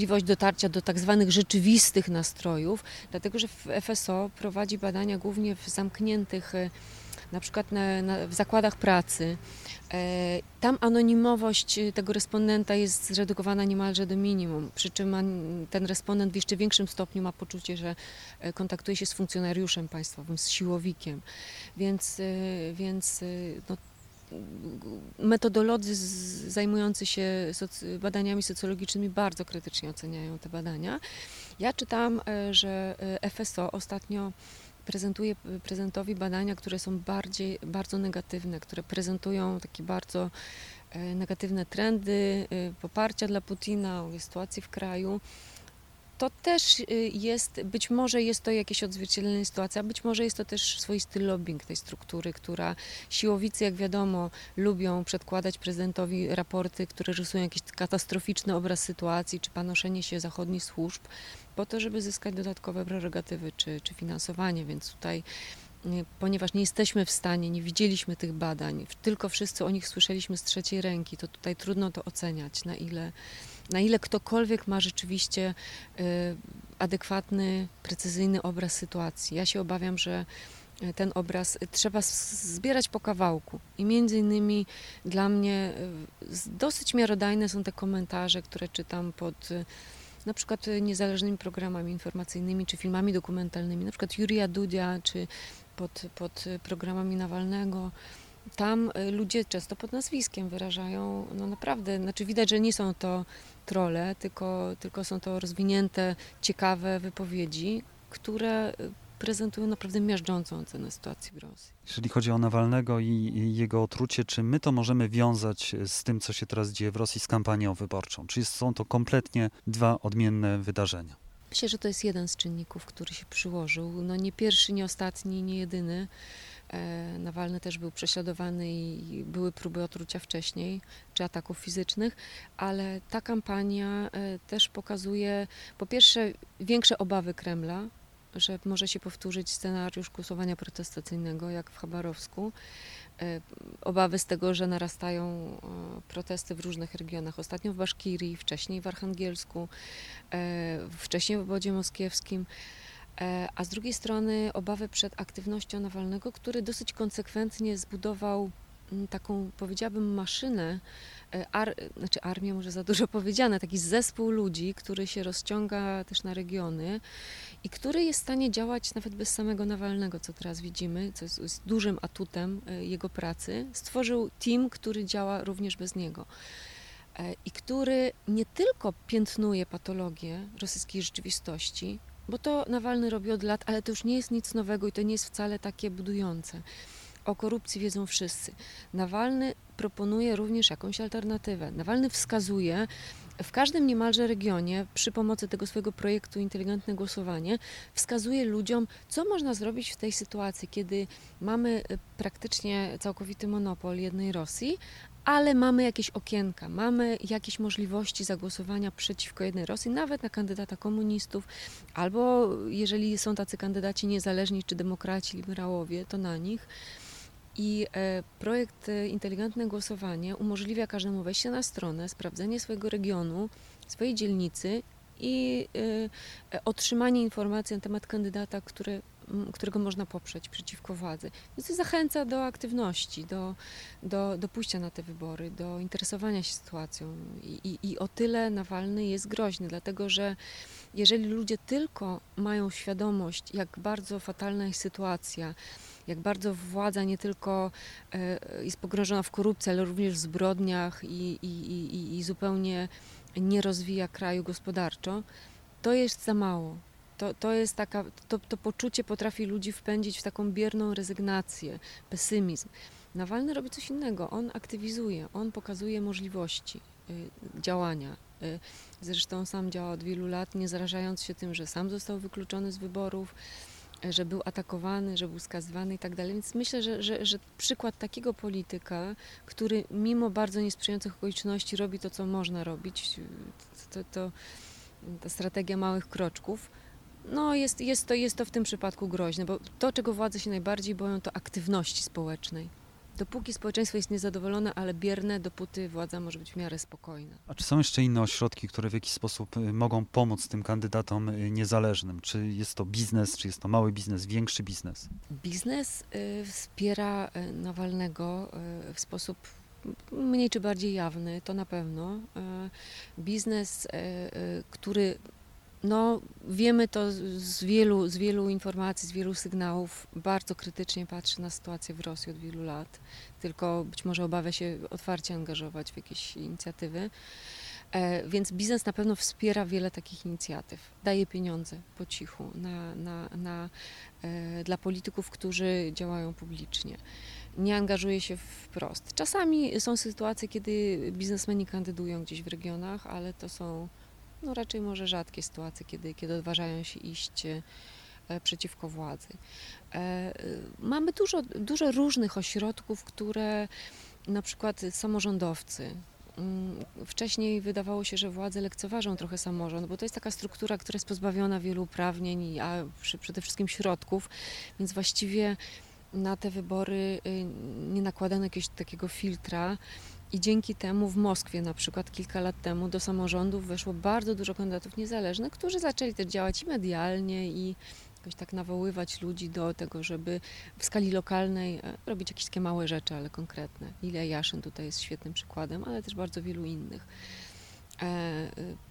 możliwość dotarcia do tak zwanych rzeczywistych nastrojów, dlatego że FSO prowadzi badania głównie w zamkniętych, e, na przykład na, na, w zakładach pracy. E, tam anonimowość tego respondenta jest zredukowana niemalże do minimum, przy czym ten respondent w jeszcze większym stopniu ma poczucie, że e, kontaktuje się z funkcjonariuszem państwowym, z siłowikiem. Więc, więc no, metodolodzy zajmujący się badaniami socjologicznymi bardzo krytycznie oceniają te badania. Ja czytam, e, że e, FSO ostatnio prezentuje prezentowi badania, które są bardziej, bardzo negatywne, które prezentują takie bardzo e, negatywne trendy poparcia dla Putina, sytuacji w kraju to też y, jest, być może jest to jakieś odzwierciedlenie sytuacji, a być może jest to też swoisty lobbying tej struktury, która siłowicy, jak wiadomo, lubią przedkładać prezydentowi raporty, które rysują jakiś katastroficzny obraz sytuacji, czy panoszenie się zachodnich służb, po to, żeby zyskać dodatkowe prerogatywy czy, czy finansowanie, więc tutaj y, ponieważ nie jesteśmy w stanie, nie widzieliśmy tych badań, tylko wszyscy o nich słyszeliśmy z trzeciej ręki, to tutaj trudno to oceniać, na ile na ile ktokolwiek ma rzeczywiście y, adekwatny, precyzyjny obraz sytuacji. Ja się obawiam, że y, ten obraz trzeba zbierać po kawałku. I między innymi dla mnie y, dosyć miarodajne są te komentarze, które czytam pod na przykład niezależnymi programami informacyjnymi czy filmami dokumentalnymi, na przykład Jurija Dudia, czy pod, pod programami Nawalnego tam ludzie często pod nazwiskiem wyrażają, no naprawdę, znaczy widać, że nie są to trole, tylko, tylko są to rozwinięte, ciekawe wypowiedzi, które prezentują naprawdę miażdżącą ocenę sytuacji w Rosji. Jeżeli chodzi o Nawalnego i jego otrucie, czy my to możemy wiązać z tym, co się teraz dzieje w Rosji z kampanią wyborczą? Czy są to kompletnie dwa odmienne wydarzenia? Myślę, że to jest jeden z czynników, który się przyłożył. No nie pierwszy, nie ostatni, nie jedyny. E, Nawalny też był prześladowany i były próby otrucia wcześniej, czy ataków fizycznych, ale ta kampania e, też pokazuje po pierwsze większe obawy Kremla, że może się powtórzyć scenariusz głosowania protestacyjnego, jak w Chabarowsku. E, obawy z tego, że narastają protesty w różnych regionach. Ostatnio w Baszkirii, wcześniej w Archangelsku, wcześniej w obodzie moskiewskim. E, a z drugiej strony obawy przed aktywnością Nawalnego, który dosyć konsekwentnie zbudował mm, taką, powiedziałabym, maszynę, e, ar, znaczy armię może za dużo powiedziane, taki zespół ludzi, który się rozciąga też na regiony i który jest w stanie działać nawet bez samego Nawalnego, co teraz widzimy, co jest, jest dużym atutem e, jego pracy. Stworzył team, który działa również bez niego i który nie tylko piętnuje patologię rosyjskiej rzeczywistości, bo to Nawalny robi od lat, ale to już nie jest nic nowego i to nie jest wcale takie budujące. O korupcji wiedzą wszyscy. Nawalny proponuje również jakąś alternatywę. Nawalny wskazuje w każdym niemalże regionie przy pomocy tego swojego projektu Inteligentne Głosowanie wskazuje ludziom, co można zrobić w tej sytuacji, kiedy mamy e, praktycznie całkowity monopol jednej Rosji, ale mamy jakieś okienka, mamy jakieś możliwości zagłosowania przeciwko jednej Rosji, nawet na kandydata komunistów, albo jeżeli są tacy kandydaci niezależni czy demokraci, liberałowie, to na nich. I e, projekt e, Inteligentne Głosowanie umożliwia każdemu wejście na stronę, sprawdzenie swojego regionu, swojej dzielnicy i e, otrzymanie informacji na temat kandydata, który, którego można poprzeć przeciwko władzy. Więc to zachęca do aktywności, do, do, do pójścia na te wybory, do interesowania się sytuacją. I, i, I o tyle Nawalny jest groźny, dlatego że jeżeli ludzie tylko mają świadomość, jak bardzo fatalna jest sytuacja, jak bardzo władza nie tylko e, jest pogrążona w korupcji, ale również w zbrodniach i, i, i, i zupełnie nie rozwija kraju gospodarczo, to jest za mało. To, to jest taka, to, to poczucie potrafi ludzi wpędzić w taką bierną rezygnację, pesymizm. Nawalny robi coś innego. On aktywizuje, on pokazuje możliwości y, działania. Y, zresztą sam działa od wielu lat, nie zarażając się tym, że sam został wykluczony z wyborów, że był atakowany, że był skazywany i tak dalej. Więc myślę, że, że, że przykład takiego polityka, który mimo bardzo niesprzyjających okoliczności robi to, co można robić, to, to ta strategia małych kroczków, no jest, jest, to, jest to w tym przypadku groźne, bo to, czego władze się najbardziej boją, to aktywności społecznej. Dopóki społeczeństwo jest niezadowolone, ale bierne, dopóty władza może być w miarę spokojna. A czy są jeszcze inne ośrodki, które w jakiś sposób y, mogą pomóc tym kandydatom y, niezależnym? Czy jest to biznes, czy jest to mały biznes, większy biznes? Biznes y, wspiera Nawalnego w sposób mniej czy bardziej jawny, to na pewno. Biznes, który no, wiemy to z wielu, z wielu informacji, z wielu sygnałów. Bardzo krytycznie patrzy na sytuację w Rosji od wielu lat, tylko być może obawia się otwarcie angażować w jakieś inicjatywy. E, więc biznes na pewno wspiera wiele takich inicjatyw, daje pieniądze po cichu na, na, na, e, dla polityków, którzy działają publicznie. Nie angażuje się wprost. Czasami są sytuacje, kiedy biznesmeni kandydują gdzieś w regionach, ale to są no raczej może rzadkie sytuacje, kiedy, kiedy odważają się iść e, przeciwko władzy. E, e, mamy dużo, dużo różnych ośrodków, które na przykład samorządowcy, mm, Wcześniej wydawało się, że władze lekceważą trochę samorząd, bo to jest taka struktura, która jest pozbawiona wielu uprawnień, a przede wszystkim środków, więc właściwie na te wybory y, nie nakładano jakiegoś takiego filtra i dzięki temu w Moskwie na przykład kilka lat temu do samorządów weszło bardzo dużo kandydatów niezależnych, którzy zaczęli też działać i medialnie i jakoś tak nawoływać ludzi do tego, żeby w skali lokalnej e, robić jakieś takie małe rzeczy, ale konkretne. Ilja Jaszyn tutaj jest świetnym przykładem, ale też bardzo wielu innych. E, e,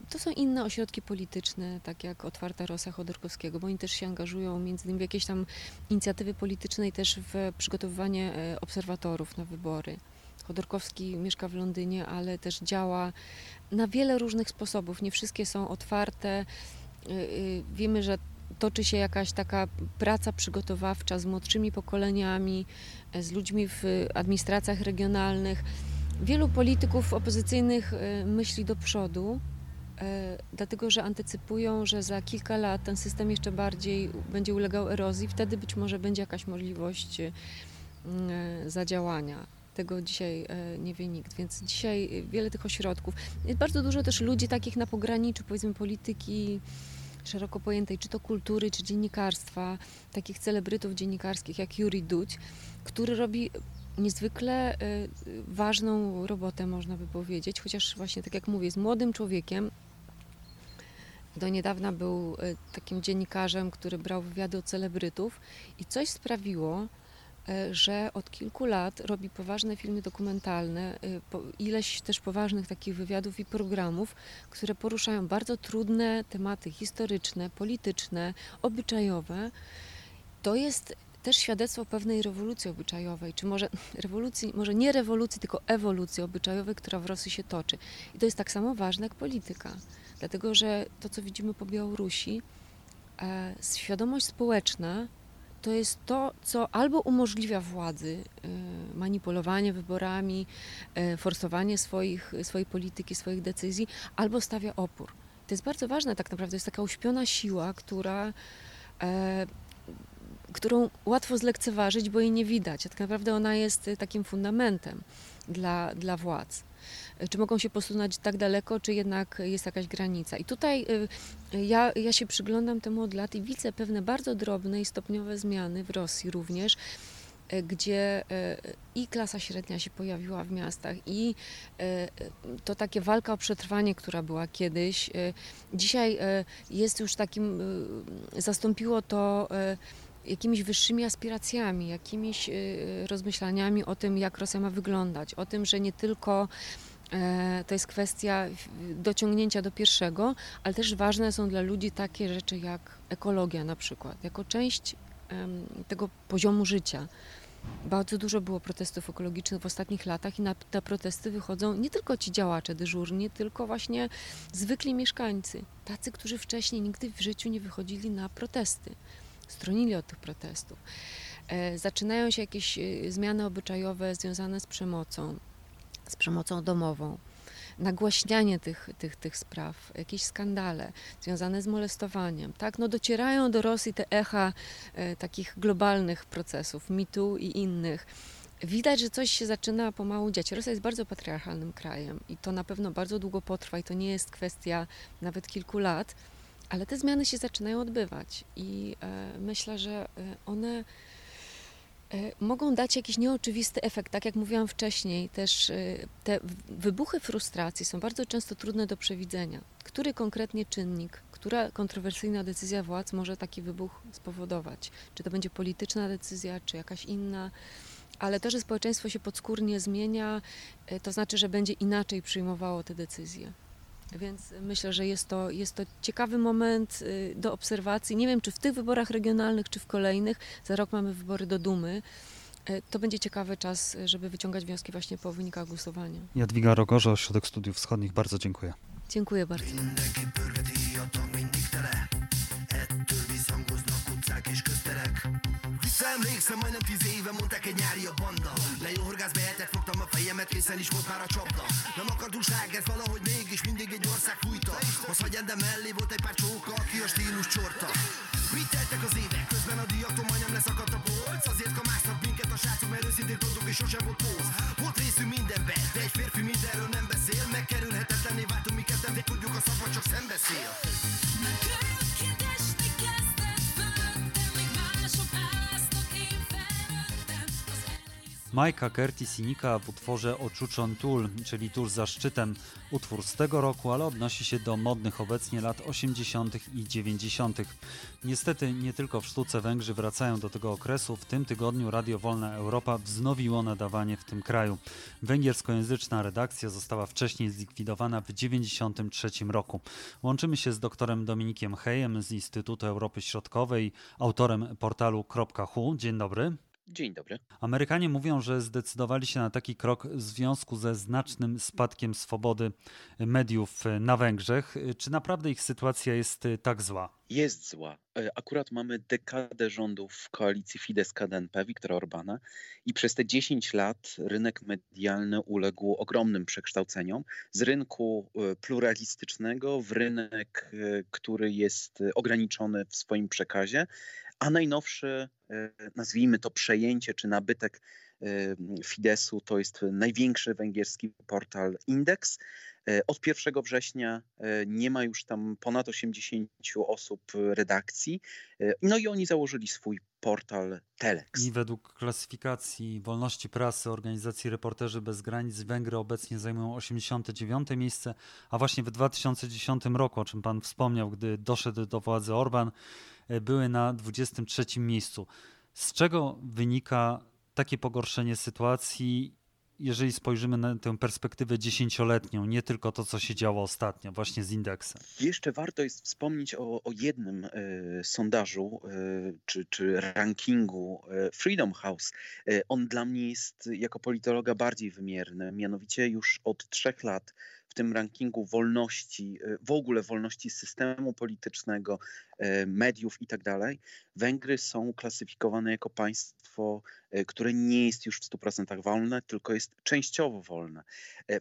to są inne ośrodki polityczne, tak jak Otwarta Rosa Chodorkowskiego, bo oni też się angażują między innymi w jakieś tam inicjatywy polityczne i też w przygotowywanie obserwatorów na wybory. Chodorkowski mieszka w Londynie, ale też działa na wiele różnych sposobów. Nie wszystkie są otwarte. Y, y, wiemy, że toczy się jakaś taka praca przygotowawcza z młodszymi pokoleniami, z ludźmi w administracjach regionalnych. Wielu polityków opozycyjnych e, myśli do przodu, dlatego że antycypują, że za kilka lat ten system jeszcze bardziej będzie ulegał erozji, wtedy być może będzie jakaś możliwość zadziałania tego dzisiaj e, nie wie nikt, więc dzisiaj wiele tych ośrodków. Jest bardzo dużo też ludzi takich na pograniczu, powiedzmy, polityki szeroko pojętej, czy to kultury, czy dziennikarstwa, takich celebrytów dziennikarskich jak Juri Duć, który robi niezwykle e, ważną robotę, można by powiedzieć, chociaż właśnie, tak jak mówię, jest młodym człowiekiem, do niedawna był e, takim dziennikarzem, który brał wywiady o celebrytów. I coś sprawiło, że od kilku lat robi poważne filmy dokumentalne, e, ileś też poważnych takich wywiadów i programów, które poruszają bardzo trudne tematy historyczne, polityczne, obyczajowe. To jest też świadectwo pewnej rewolucji obyczajowej, czy może rewolucji, może nie rewolucji, tylko ewolucji obyczajowej, która w Rosji się toczy. I to jest tak samo ważne jak polityka, dlatego że to, co widzimy po Białorusi, e, świadomość społeczna to jest to, co albo umożliwia władzy y, manipulowanie wyborami, y, forsowanie swoich, swojej polityki, swoich decyzji, albo stawia opór. To jest bardzo ważne tak naprawdę, jest taka uśpiona siła, która, e, którą łatwo zlekceważyć, bo jej nie widać. A tak naprawdę ona jest takim fundamentem dla, dla władz czy mogą się posunąć tak daleko, czy jednak jest jakaś granica. I tutaj y, ja, ja się przyglądam temu od lat i widzę pewne bardzo drobne i stopniowe zmiany w Rosji również. gdzie i klasa średnia się pojawiła w miastach, i to takie walka o przetrwanie, która była kiedyś, dzisiaj jest już takim, zastąpiło to jakimiś wyższymi aspiracjami, jakimiś rozmyślaniami o tym, jak Rosja ma wyglądać, o tym, że nie tylko E, to jest kwestia dociągnięcia do pierwszego, ale też ważne są dla ludzi takie rzeczy jak ekologia na przykład, jako część tego poziomu życia. Bardzo dużo było protestów ekologicznych w ostatnich latach i na te protesty wychodzą nie tylko ci działacze dyżurni, tylko właśnie zwykli mieszkańcy, tacy, którzy wcześniej nigdy w życiu nie wychodzili na protesty, stronili od tych protestów. E, zaczynają się jakieś e, zmiany obyczajowe związane z przemocą, z przemocą domową, nagłaśnianie tych, tych, tych spraw, jakieś skandale związane z molestowaniem, tak? No docierają do Rosji te echa e, takich globalnych procesów, mitu i innych. Widać, że coś się zaczyna pomału dziać. Rosja jest bardzo patriarchalnym krajem i to na pewno bardzo długo potrwa i to nie jest kwestia nawet kilku lat, ale te zmiany się zaczynają odbywać i e, myślę, że e, one E, mogą dać jakiś nieoczywisty efekt. Tak jak mówiłam wcześniej, też te wybuchy frustracji są bardzo często trudne do przewidzenia. Który konkretnie czynnik, która kontrowersyjna decyzja władz może taki wybuch spowodować? Czy to będzie polityczna decyzja, czy jakaś inna? Ale to, że społeczeństwo się podskórnie zmienia, to znaczy, że będzie inaczej przyjmowało te decyzje. Więc myślę, że jest to, jest to ciekawy moment y, do obserwacji. Nie wiem, czy w tych wyborach regionalnych, czy w kolejnych. Za rok mamy wybory do Dumy. Y, to będzie ciekawy czas, żeby wyciągać wnioski właśnie po wynikach głosowania. Jadwiga Rogorza, Ośrodek Studiów Wschodnich. Bardzo dziękuję. Dziękuję bardzo. Visszaemlékszem, majdnem tíz éve mondták egy nyári a banda. Le jó horgász behetett, fogtam a fejemet, készen is volt már a csapda. Nem akart újság, ez valahogy mégis mindig egy ország fújta. Az hagyján, de mellé volt egy pár csóka, aki a stílus csorta. Mit teltek az évek, közben a diaktól majdnem leszakadt a polc. Azért kamásznak minket a srácok, mert őszintén tudtuk és sosem volt póz. Volt részünk mindenbe, de egy férfi mindenről nem beszél. Megkerülhetetlenné váltunk mi ketten, de tudjuk a szava csak szembeszél Majka Curtis i w utworze Oczuczon Tul, czyli tuż za szczytem, utwór z tego roku, ale odnosi się do modnych obecnie lat 80. i 90. Niestety nie tylko w sztuce Węgrzy wracają do tego okresu. W tym tygodniu Radio Wolna Europa wznowiło nadawanie w tym kraju. Węgierskojęzyczna redakcja została wcześniej zlikwidowana w 1993 roku. Łączymy się z doktorem Dominikiem Hejem z Instytutu Europy Środkowej, autorem portalu .hu. Dzień dobry. Dzień dobry. Amerykanie mówią, że zdecydowali się na taki krok w związku ze znacznym spadkiem swobody mediów na Węgrzech. Czy naprawdę ich sytuacja jest tak zła? Jest zła. E, akurat mamy dekadę rządów w koalicji Fidesz-KDNP Wiktora Orbana i przez te 10 lat rynek medialny uległ ogromnym przekształceniom z rynku e, pluralistycznego w rynek, e, który jest ograniczony w swoim przekazie, a najnowszy, e, nazwijmy to przejęcie czy nabytek e, Fidesu to jest największy węgierski portal Indeks. E, od 1 września nie ma już tam ponad 80 osób redakcji. No i oni założyli swój portal Telex. I według klasyfikacji wolności prasy organizacji Reporterzy Bez Granic Węgry obecnie zajmują 89 miejsce, a właśnie w 2010 roku, o czym pan wspomniał, gdy doszedł do władzy Orban, E, były na 23 miejscu. Z czego wynika takie pogorszenie sytuacji, jeżeli spojrzymy na tę perspektywę dziesięcioletnią, nie tylko to, co się działo ostatnio, właśnie z indeksem? Jeszcze warto jest wspomnieć o, o jednym y, sondażu y, czy, czy rankingu y, Freedom House. on dla mnie jest jako politologa bardziej wymierny. Mianowicie już od trzech lat w tym rankingu wolności, y, w ogóle wolności systemu politycznego, y, mediów itd., tak Węgry są klasyfikowane jako państwo, y, które nie jest już w 100% wolne, tylko jest częściowo wolne.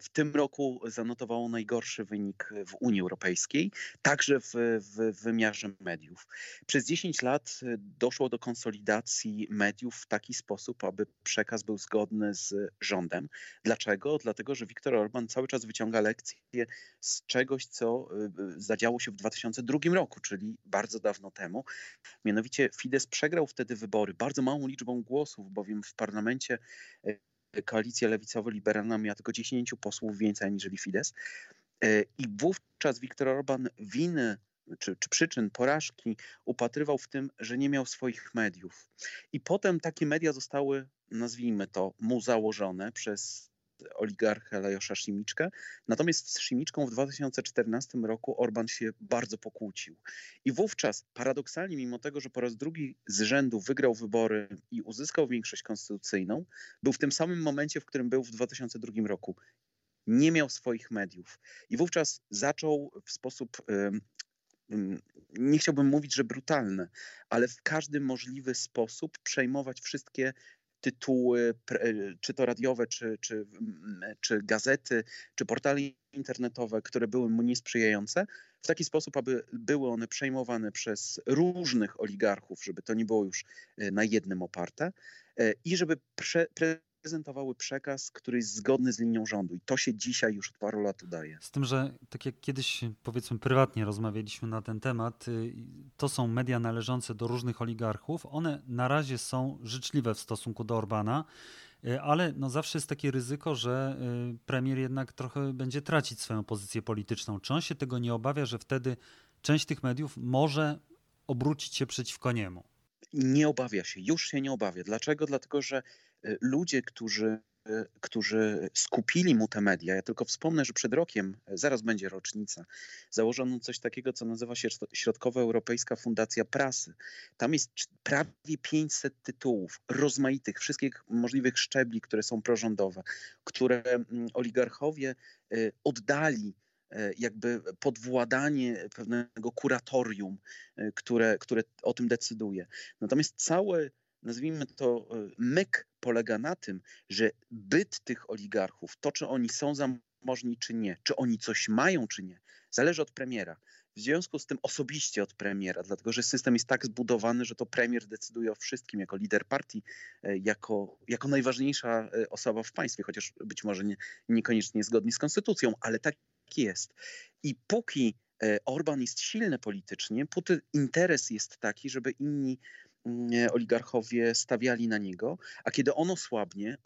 W tym roku zanotowało najgorszy wynik w Unii Europejskiej, także w, w wymiarze mediów. Przez 10 lat doszło do konsolidacji mediów w taki sposób, aby przekaz był zgodny z rządem. Dlaczego? Dlatego, że Viktor Orban cały czas wyciąga lekcje z czegoś, co y, y, zadziało się w 2002 roku, czyli bardzo dawno temu. Mianowicie Fidesz przegrał wtedy wybory bardzo małą liczbą głosów, bowiem w parlamencie e, koalicja lewicowo-liberalna miała tylko 10 posłów więcej aniżeli Fidesz. E, I wówczas Viktor Orban winy czy, czy przyczyn porażki upatrywał w tym, że nie miał swoich mediów. I potem takie media zostały, nazwijmy to, mu założone przez oligarchę Lajosza Simiczkę. Natomiast z Simiczką w 2014 roku Orban się bardzo pokłócił. I wówczas paradoksalnie, mimo tego, że po raz drugi z rzędu wygrał wybory i uzyskał większość konstytucyjną, był w tym samym momencie, w którym był w 2002 roku. Nie miał swoich mediów. I wówczas zaczął w sposób nie chciałbym mówić, że brutalny, ale w każdy możliwy sposób przejmować wszystkie tytuły, czy to radiowe, czy, czy, czy gazety, czy portale internetowe, które były mu niesprzyjające, w taki sposób, aby były one przejmowane przez różnych oligarchów, żeby to nie było już e, na jednym oparte e, i żeby prze, prezentowały przekaz, który jest zgodny z linią rządu. I to się dzisiaj już od paru lat udaje. Z tym, że tak jak kiedyś powiedzmy prywatnie rozmawialiśmy na ten temat, y, to są media należące do różnych oligarchów. One na razie są życzliwe w stosunku do Orbana. Y, ale no zawsze jest takie ryzyko, że y, premier jednak trochę będzie tracić swoją pozycję polityczną. Czy on się tego nie obawia, że wtedy część tych mediów może obrócić się przeciwko niemu? Nie obawia się, już się nie obawia. Dlaczego? Dlatego, że ludzie, którzy, y, którzy skupili mu te media, ja tylko wspomnę, że przed rokiem, y, zaraz będzie rocznica, założono coś takiego, co nazywa się Środkowoeuropejska Fundacja Prasy. Tam jest prawie 500 tytułów, rozmaitych, wszystkich możliwych szczebli, które są prorządowe, które mm, oligarchowie oddali jakby podwładanie pewnego kuratorium, które, które o tym decyduje. Natomiast cały nazwijmy to, myk polega na tym, że byt tych oligarchów, to czy oni są zamożni czy nie, czy oni coś mają czy nie, zależy od premiera. W związku z tym osobiście od premiera, dlatego że system jest tak zbudowany, że to premier decyduje o wszystkim jako lider partii, e, jako, jako najważniejsza e, osoba w państwie, chociaż być może nie, niekoniecznie zgodnie z konstytucją, ale tak jest. I póki Orban jest silny politycznie, póki interes jest taki, żeby inni oligarchowie stawiali na niego, a kiedy ono słabnie,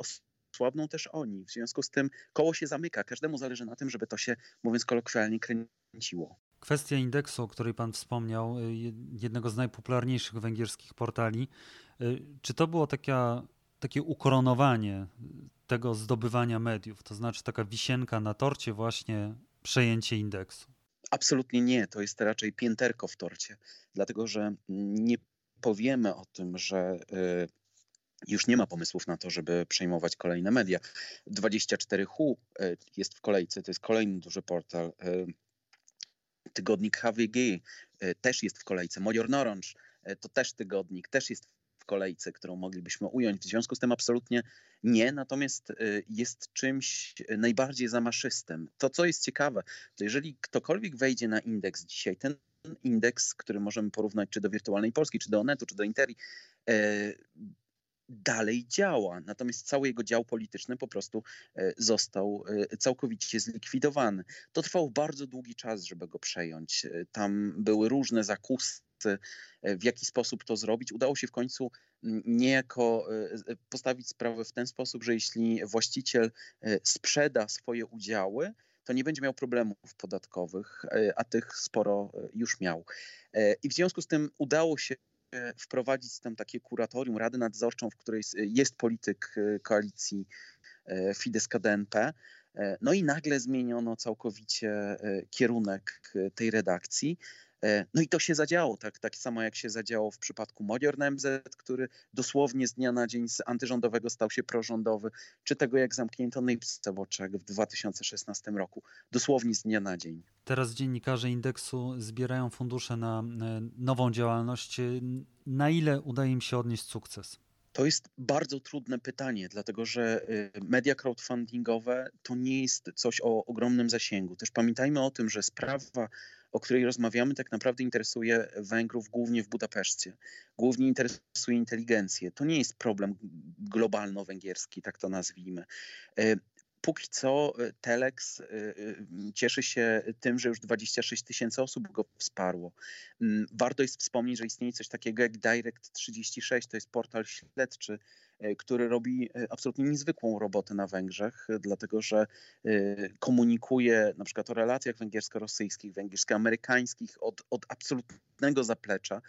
słabną też oni. W związku z tym koło się zamyka. Każdemu zależy na tym, żeby to się, mówiąc kolokwialnie, kręciło. Kwestia indeksu, o której Pan wspomniał, y, jednego z najpopularniejszych węgierskich portali. Y, czy to było taka, takie ukoronowanie tego zdobywania mediów? To znaczy taka wisienka na torcie, właśnie przejęcie indeksu? Absolutnie nie. To jest raczej pięterko w torcie, dlatego że nie powiemy o tym, że y, już nie ma pomysłów na to, żeby przejmować kolejne media. 24Hu y, jest w kolejce, to jest kolejny duży portal. Y, tygodnik HWG też jest w kolejce. Major Orange to też tygodnik, też jest w kolejce, którą moglibyśmy ująć. W związku z tym absolutnie nie, natomiast jest czymś najbardziej zamaszystym. To, co jest ciekawe, to jeżeli ktokolwiek wejdzie na indeks dzisiaj, ten indeks, który możemy porównać czy do Wirtualnej Polski, czy do Onetu, czy do Interi, e, dalej działa. Natomiast cały jego dział polityczny po prostu e, został e, całkowicie zlikwidowany. To trwał bardzo długi czas, żeby go przejąć. Tam były różne zakusy, w jaki sposób to zrobić. Udało się w końcu niejako postawić sprawę w ten sposób, że jeśli właściciel sprzeda swoje udziały, to nie będzie miał problemów podatkowych, e, a tych sporo e, już miał. E, I w związku z tym udało się wprowadzić tam takie kuratorium, radę nadzorczą, w której jest polityk koalicji Fidesz-KDNP. No i nagle zmieniono całkowicie kierunek tej redakcji. E, no i to się zadziało, tak, tak samo jak się zadziało w przypadku Modior MZ, który dosłownie z dnia na dzień z antyrządowego stał się prorządowy, czy tego jak zamknięto Nipsce Watchek w 2016 roku, dosłownie z dnia na dzień. Teraz dziennikarze indeksu zbierają fundusze na e, nową działalność. Na ile udaje im się odnieść sukces? To jest bardzo trudne pytanie, dlatego że y, media crowdfundingowe to nie jest coś o ogromnym zasięgu. Też pamiętajmy o tym, że sprawa o której rozmawiamy, tak naprawdę interesuje Węgrów głównie w Budapeszcie. Głównie interesuje inteligencję. To nie jest problem globalno-węgierski, tak to nazwijmy. E, póki co Telex cieszy się tym, że już 26 tysięcy osób go wsparło. Mm, warto jest wspomnieć, że istnieje coś takiego jak Direct 36, to jest portal śledczy, E, który robi e, absolutnie niezwykłą robotę na Węgrzech, e, dlatego że komunikuje na przykład o relacjach węgiersko-rosyjskich, węgiersko-amerykańskich od, od absolutnego zaplecza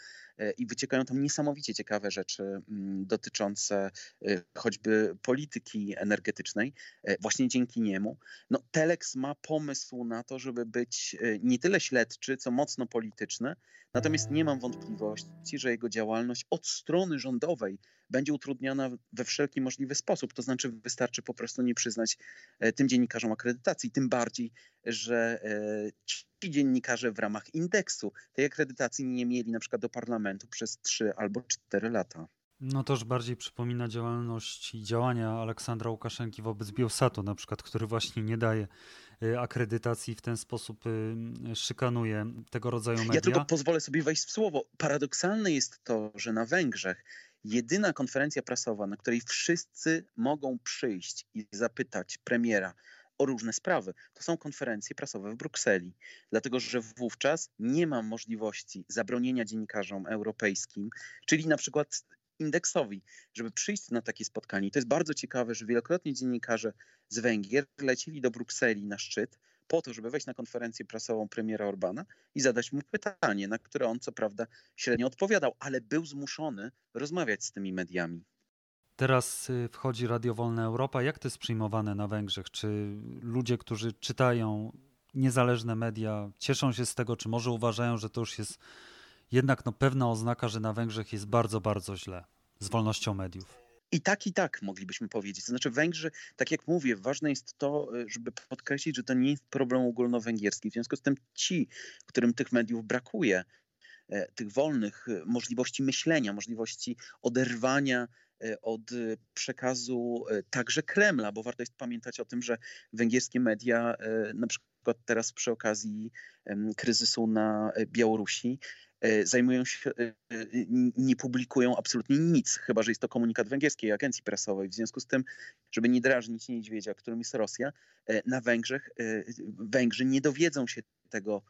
i wyciekają tam niesamowicie ciekawe rzeczy mm, dotyczące choćby polityki energetycznej. Właśnie dzięki niemu. No, Telex ma pomysł na to, żeby być nie tyle śledczy, co mocno polityczny, natomiast nie mam wątpliwości, że jego działalność od strony rządowej będzie utrudniona we wszelki możliwy sposób. To znaczy wystarczy po prostu nie przyznać e, tym dziennikarzom akredytacji, tym bardziej, że e, ci dziennikarze w ramach indeksu tej akredytacji nie mieli na przykład do parlamentu przez 3 albo 4 lata. No to już bardziej przypomina działalność i działania Aleksandra Łukaszenki wobec Bielsatu, na przykład, który właśnie nie daje e, akredytacji w ten sposób szykanuje tego rodzaju media. Ja tylko pozwolę sobie wejść w słowo. Paradoksalne jest to, że na Węgrzech jedyna konferencja prasowa, na której wszyscy mogą przyjść i zapytać premiera o różne sprawy, to są konferencje prasowe w Brukseli. Dlatego, że wówczas nie ma możliwości zabronienia dziennikarzom europejskim, czyli na przykład indeksowi, żeby przyjść na takie spotkanie. I to jest bardzo ciekawe, że wielokrotnie dziennikarze z Węgier lecieli do Brukseli na szczyt, po to, żeby wejść na konferencję prasową premiera Orbana i zadać mu pytanie, na które on co prawda średnio odpowiadał, ale był zmuszony rozmawiać z tymi mediami. Teraz y, wchodzi Radio Wolna Europa. Jak to jest przyjmowane na Węgrzech? Czy ludzie, którzy czytają niezależne media, cieszą się z tego, czy może uważają, że to już jest jednak no, pewna oznaka, że na Węgrzech jest bardzo, bardzo źle z wolnością mediów? I tak, i tak moglibyśmy powiedzieć. To znaczy, Węgrzy, tak jak mówię, ważne jest to, e, żeby podkreślić, że to nie jest problem ogólnowęgierski. W związku z tym ci, którym tych mediów brakuje, e, tych wolnych e, możliwości myślenia, możliwości oderwania od przekazu także Kremla, bo warto jest pamiętać o tym, że węgierskie media, na przykład teraz przy okazji kryzysu na Białorusi, E, zajmują się, e, e, nie publikują absolutnie nic, chyba że jest to komunikat węgierskiej agencji prasowej. W związku z tym, żeby nie drażnić niedźwiedzia, którym jest Rosja, na Węgrzech Węgrzy nie dowiedzą się tego,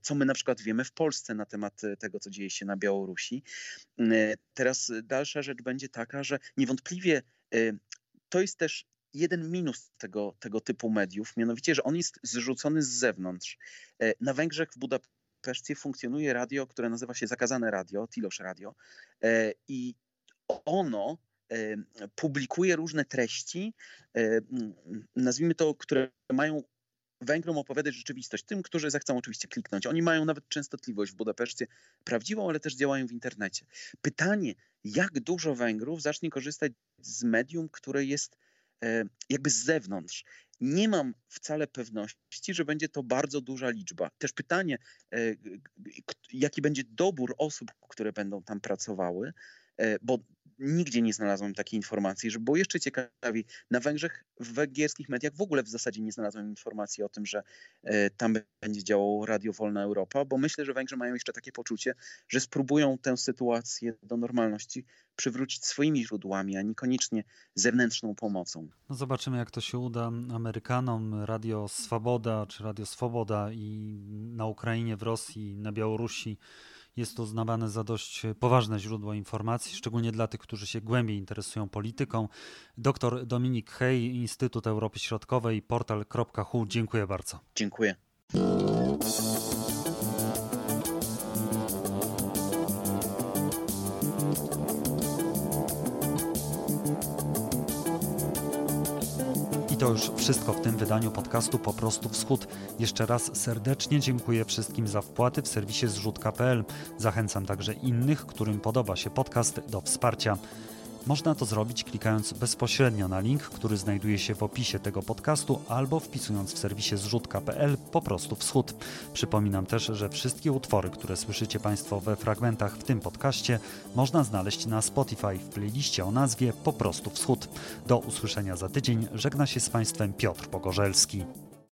co my na przykład wiemy w Polsce na temat tego, co dzieje się na Białorusi. Teraz dalsza rzecz będzie taka, że niewątpliwie to jest też jeden minus tego, tego typu mediów, mianowicie, że on jest zrzucony z zewnątrz. Na Węgrzech w Budapeszcie Peszcie funkcjonuje radio, które nazywa się Zakazane Radio, Tilosz Radio e, i ono e, publikuje różne treści, e, nazwijmy to, które mają Węgrom opowiadać rzeczywistość, tym, którzy zechcą oczywiście kliknąć. Oni mają nawet częstotliwość w Budapeszcie prawdziwą, ale też działają w internecie. Pytanie, jak dużo Węgrów zacznie korzystać z medium, które jest jakby z zewnątrz nie mam wcale pewności, że będzie to bardzo duża liczba. Też pytanie, e, jaki będzie dobór osób, które będą tam pracowały, e, bo nigdzie nie znalazłem takiej informacji, że było jeszcze ciekawiej. Na Węgrzech, w węgierskich mediach w ogóle w zasadzie nie znalazłem informacji o tym, że e, tam będzie działało Radio Wolna Europa, bo myślę, że Węgrzy mają jeszcze takie poczucie, że spróbują tę sytuację do normalności przywrócić swoimi źródłami, a niekoniecznie zewnętrzną pomocą. No zobaczymy, jak to się uda Amerykanom. Radio Swoboda czy Radio Swoboda i na Ukrainie, w Rosji, na Białorusi jest to uznawane za dość poważne źródło informacji, szczególnie dla tych, którzy się głębiej interesują polityką. Dr Dominik Hej, Instytut Europy Środkowej, portal.hu. Dziękuję bardzo. Dziękuję. Już wszystko w tym wydaniu podcastu Po prostu Wschód. Jeszcze raz serdecznie dziękuję wszystkim za wpłaty w serwisie zrzutka.pl. Zachęcam także innych, którym podoba się podcast do wsparcia. Można to zrobić klikając bezpośrednio na link, który znajduje się w opisie tego podcastu albo wpisując w serwisie zrzutka.pl po prostu wschód. Przypominam też, że wszystkie utwory, które słyszycie Państwo we fragmentach w tym podcaście, można znaleźć na Spotify w playliście o nazwie Po prostu wschód. Do usłyszenia za tydzień żegna się z Państwem Piotr Pogorzelski.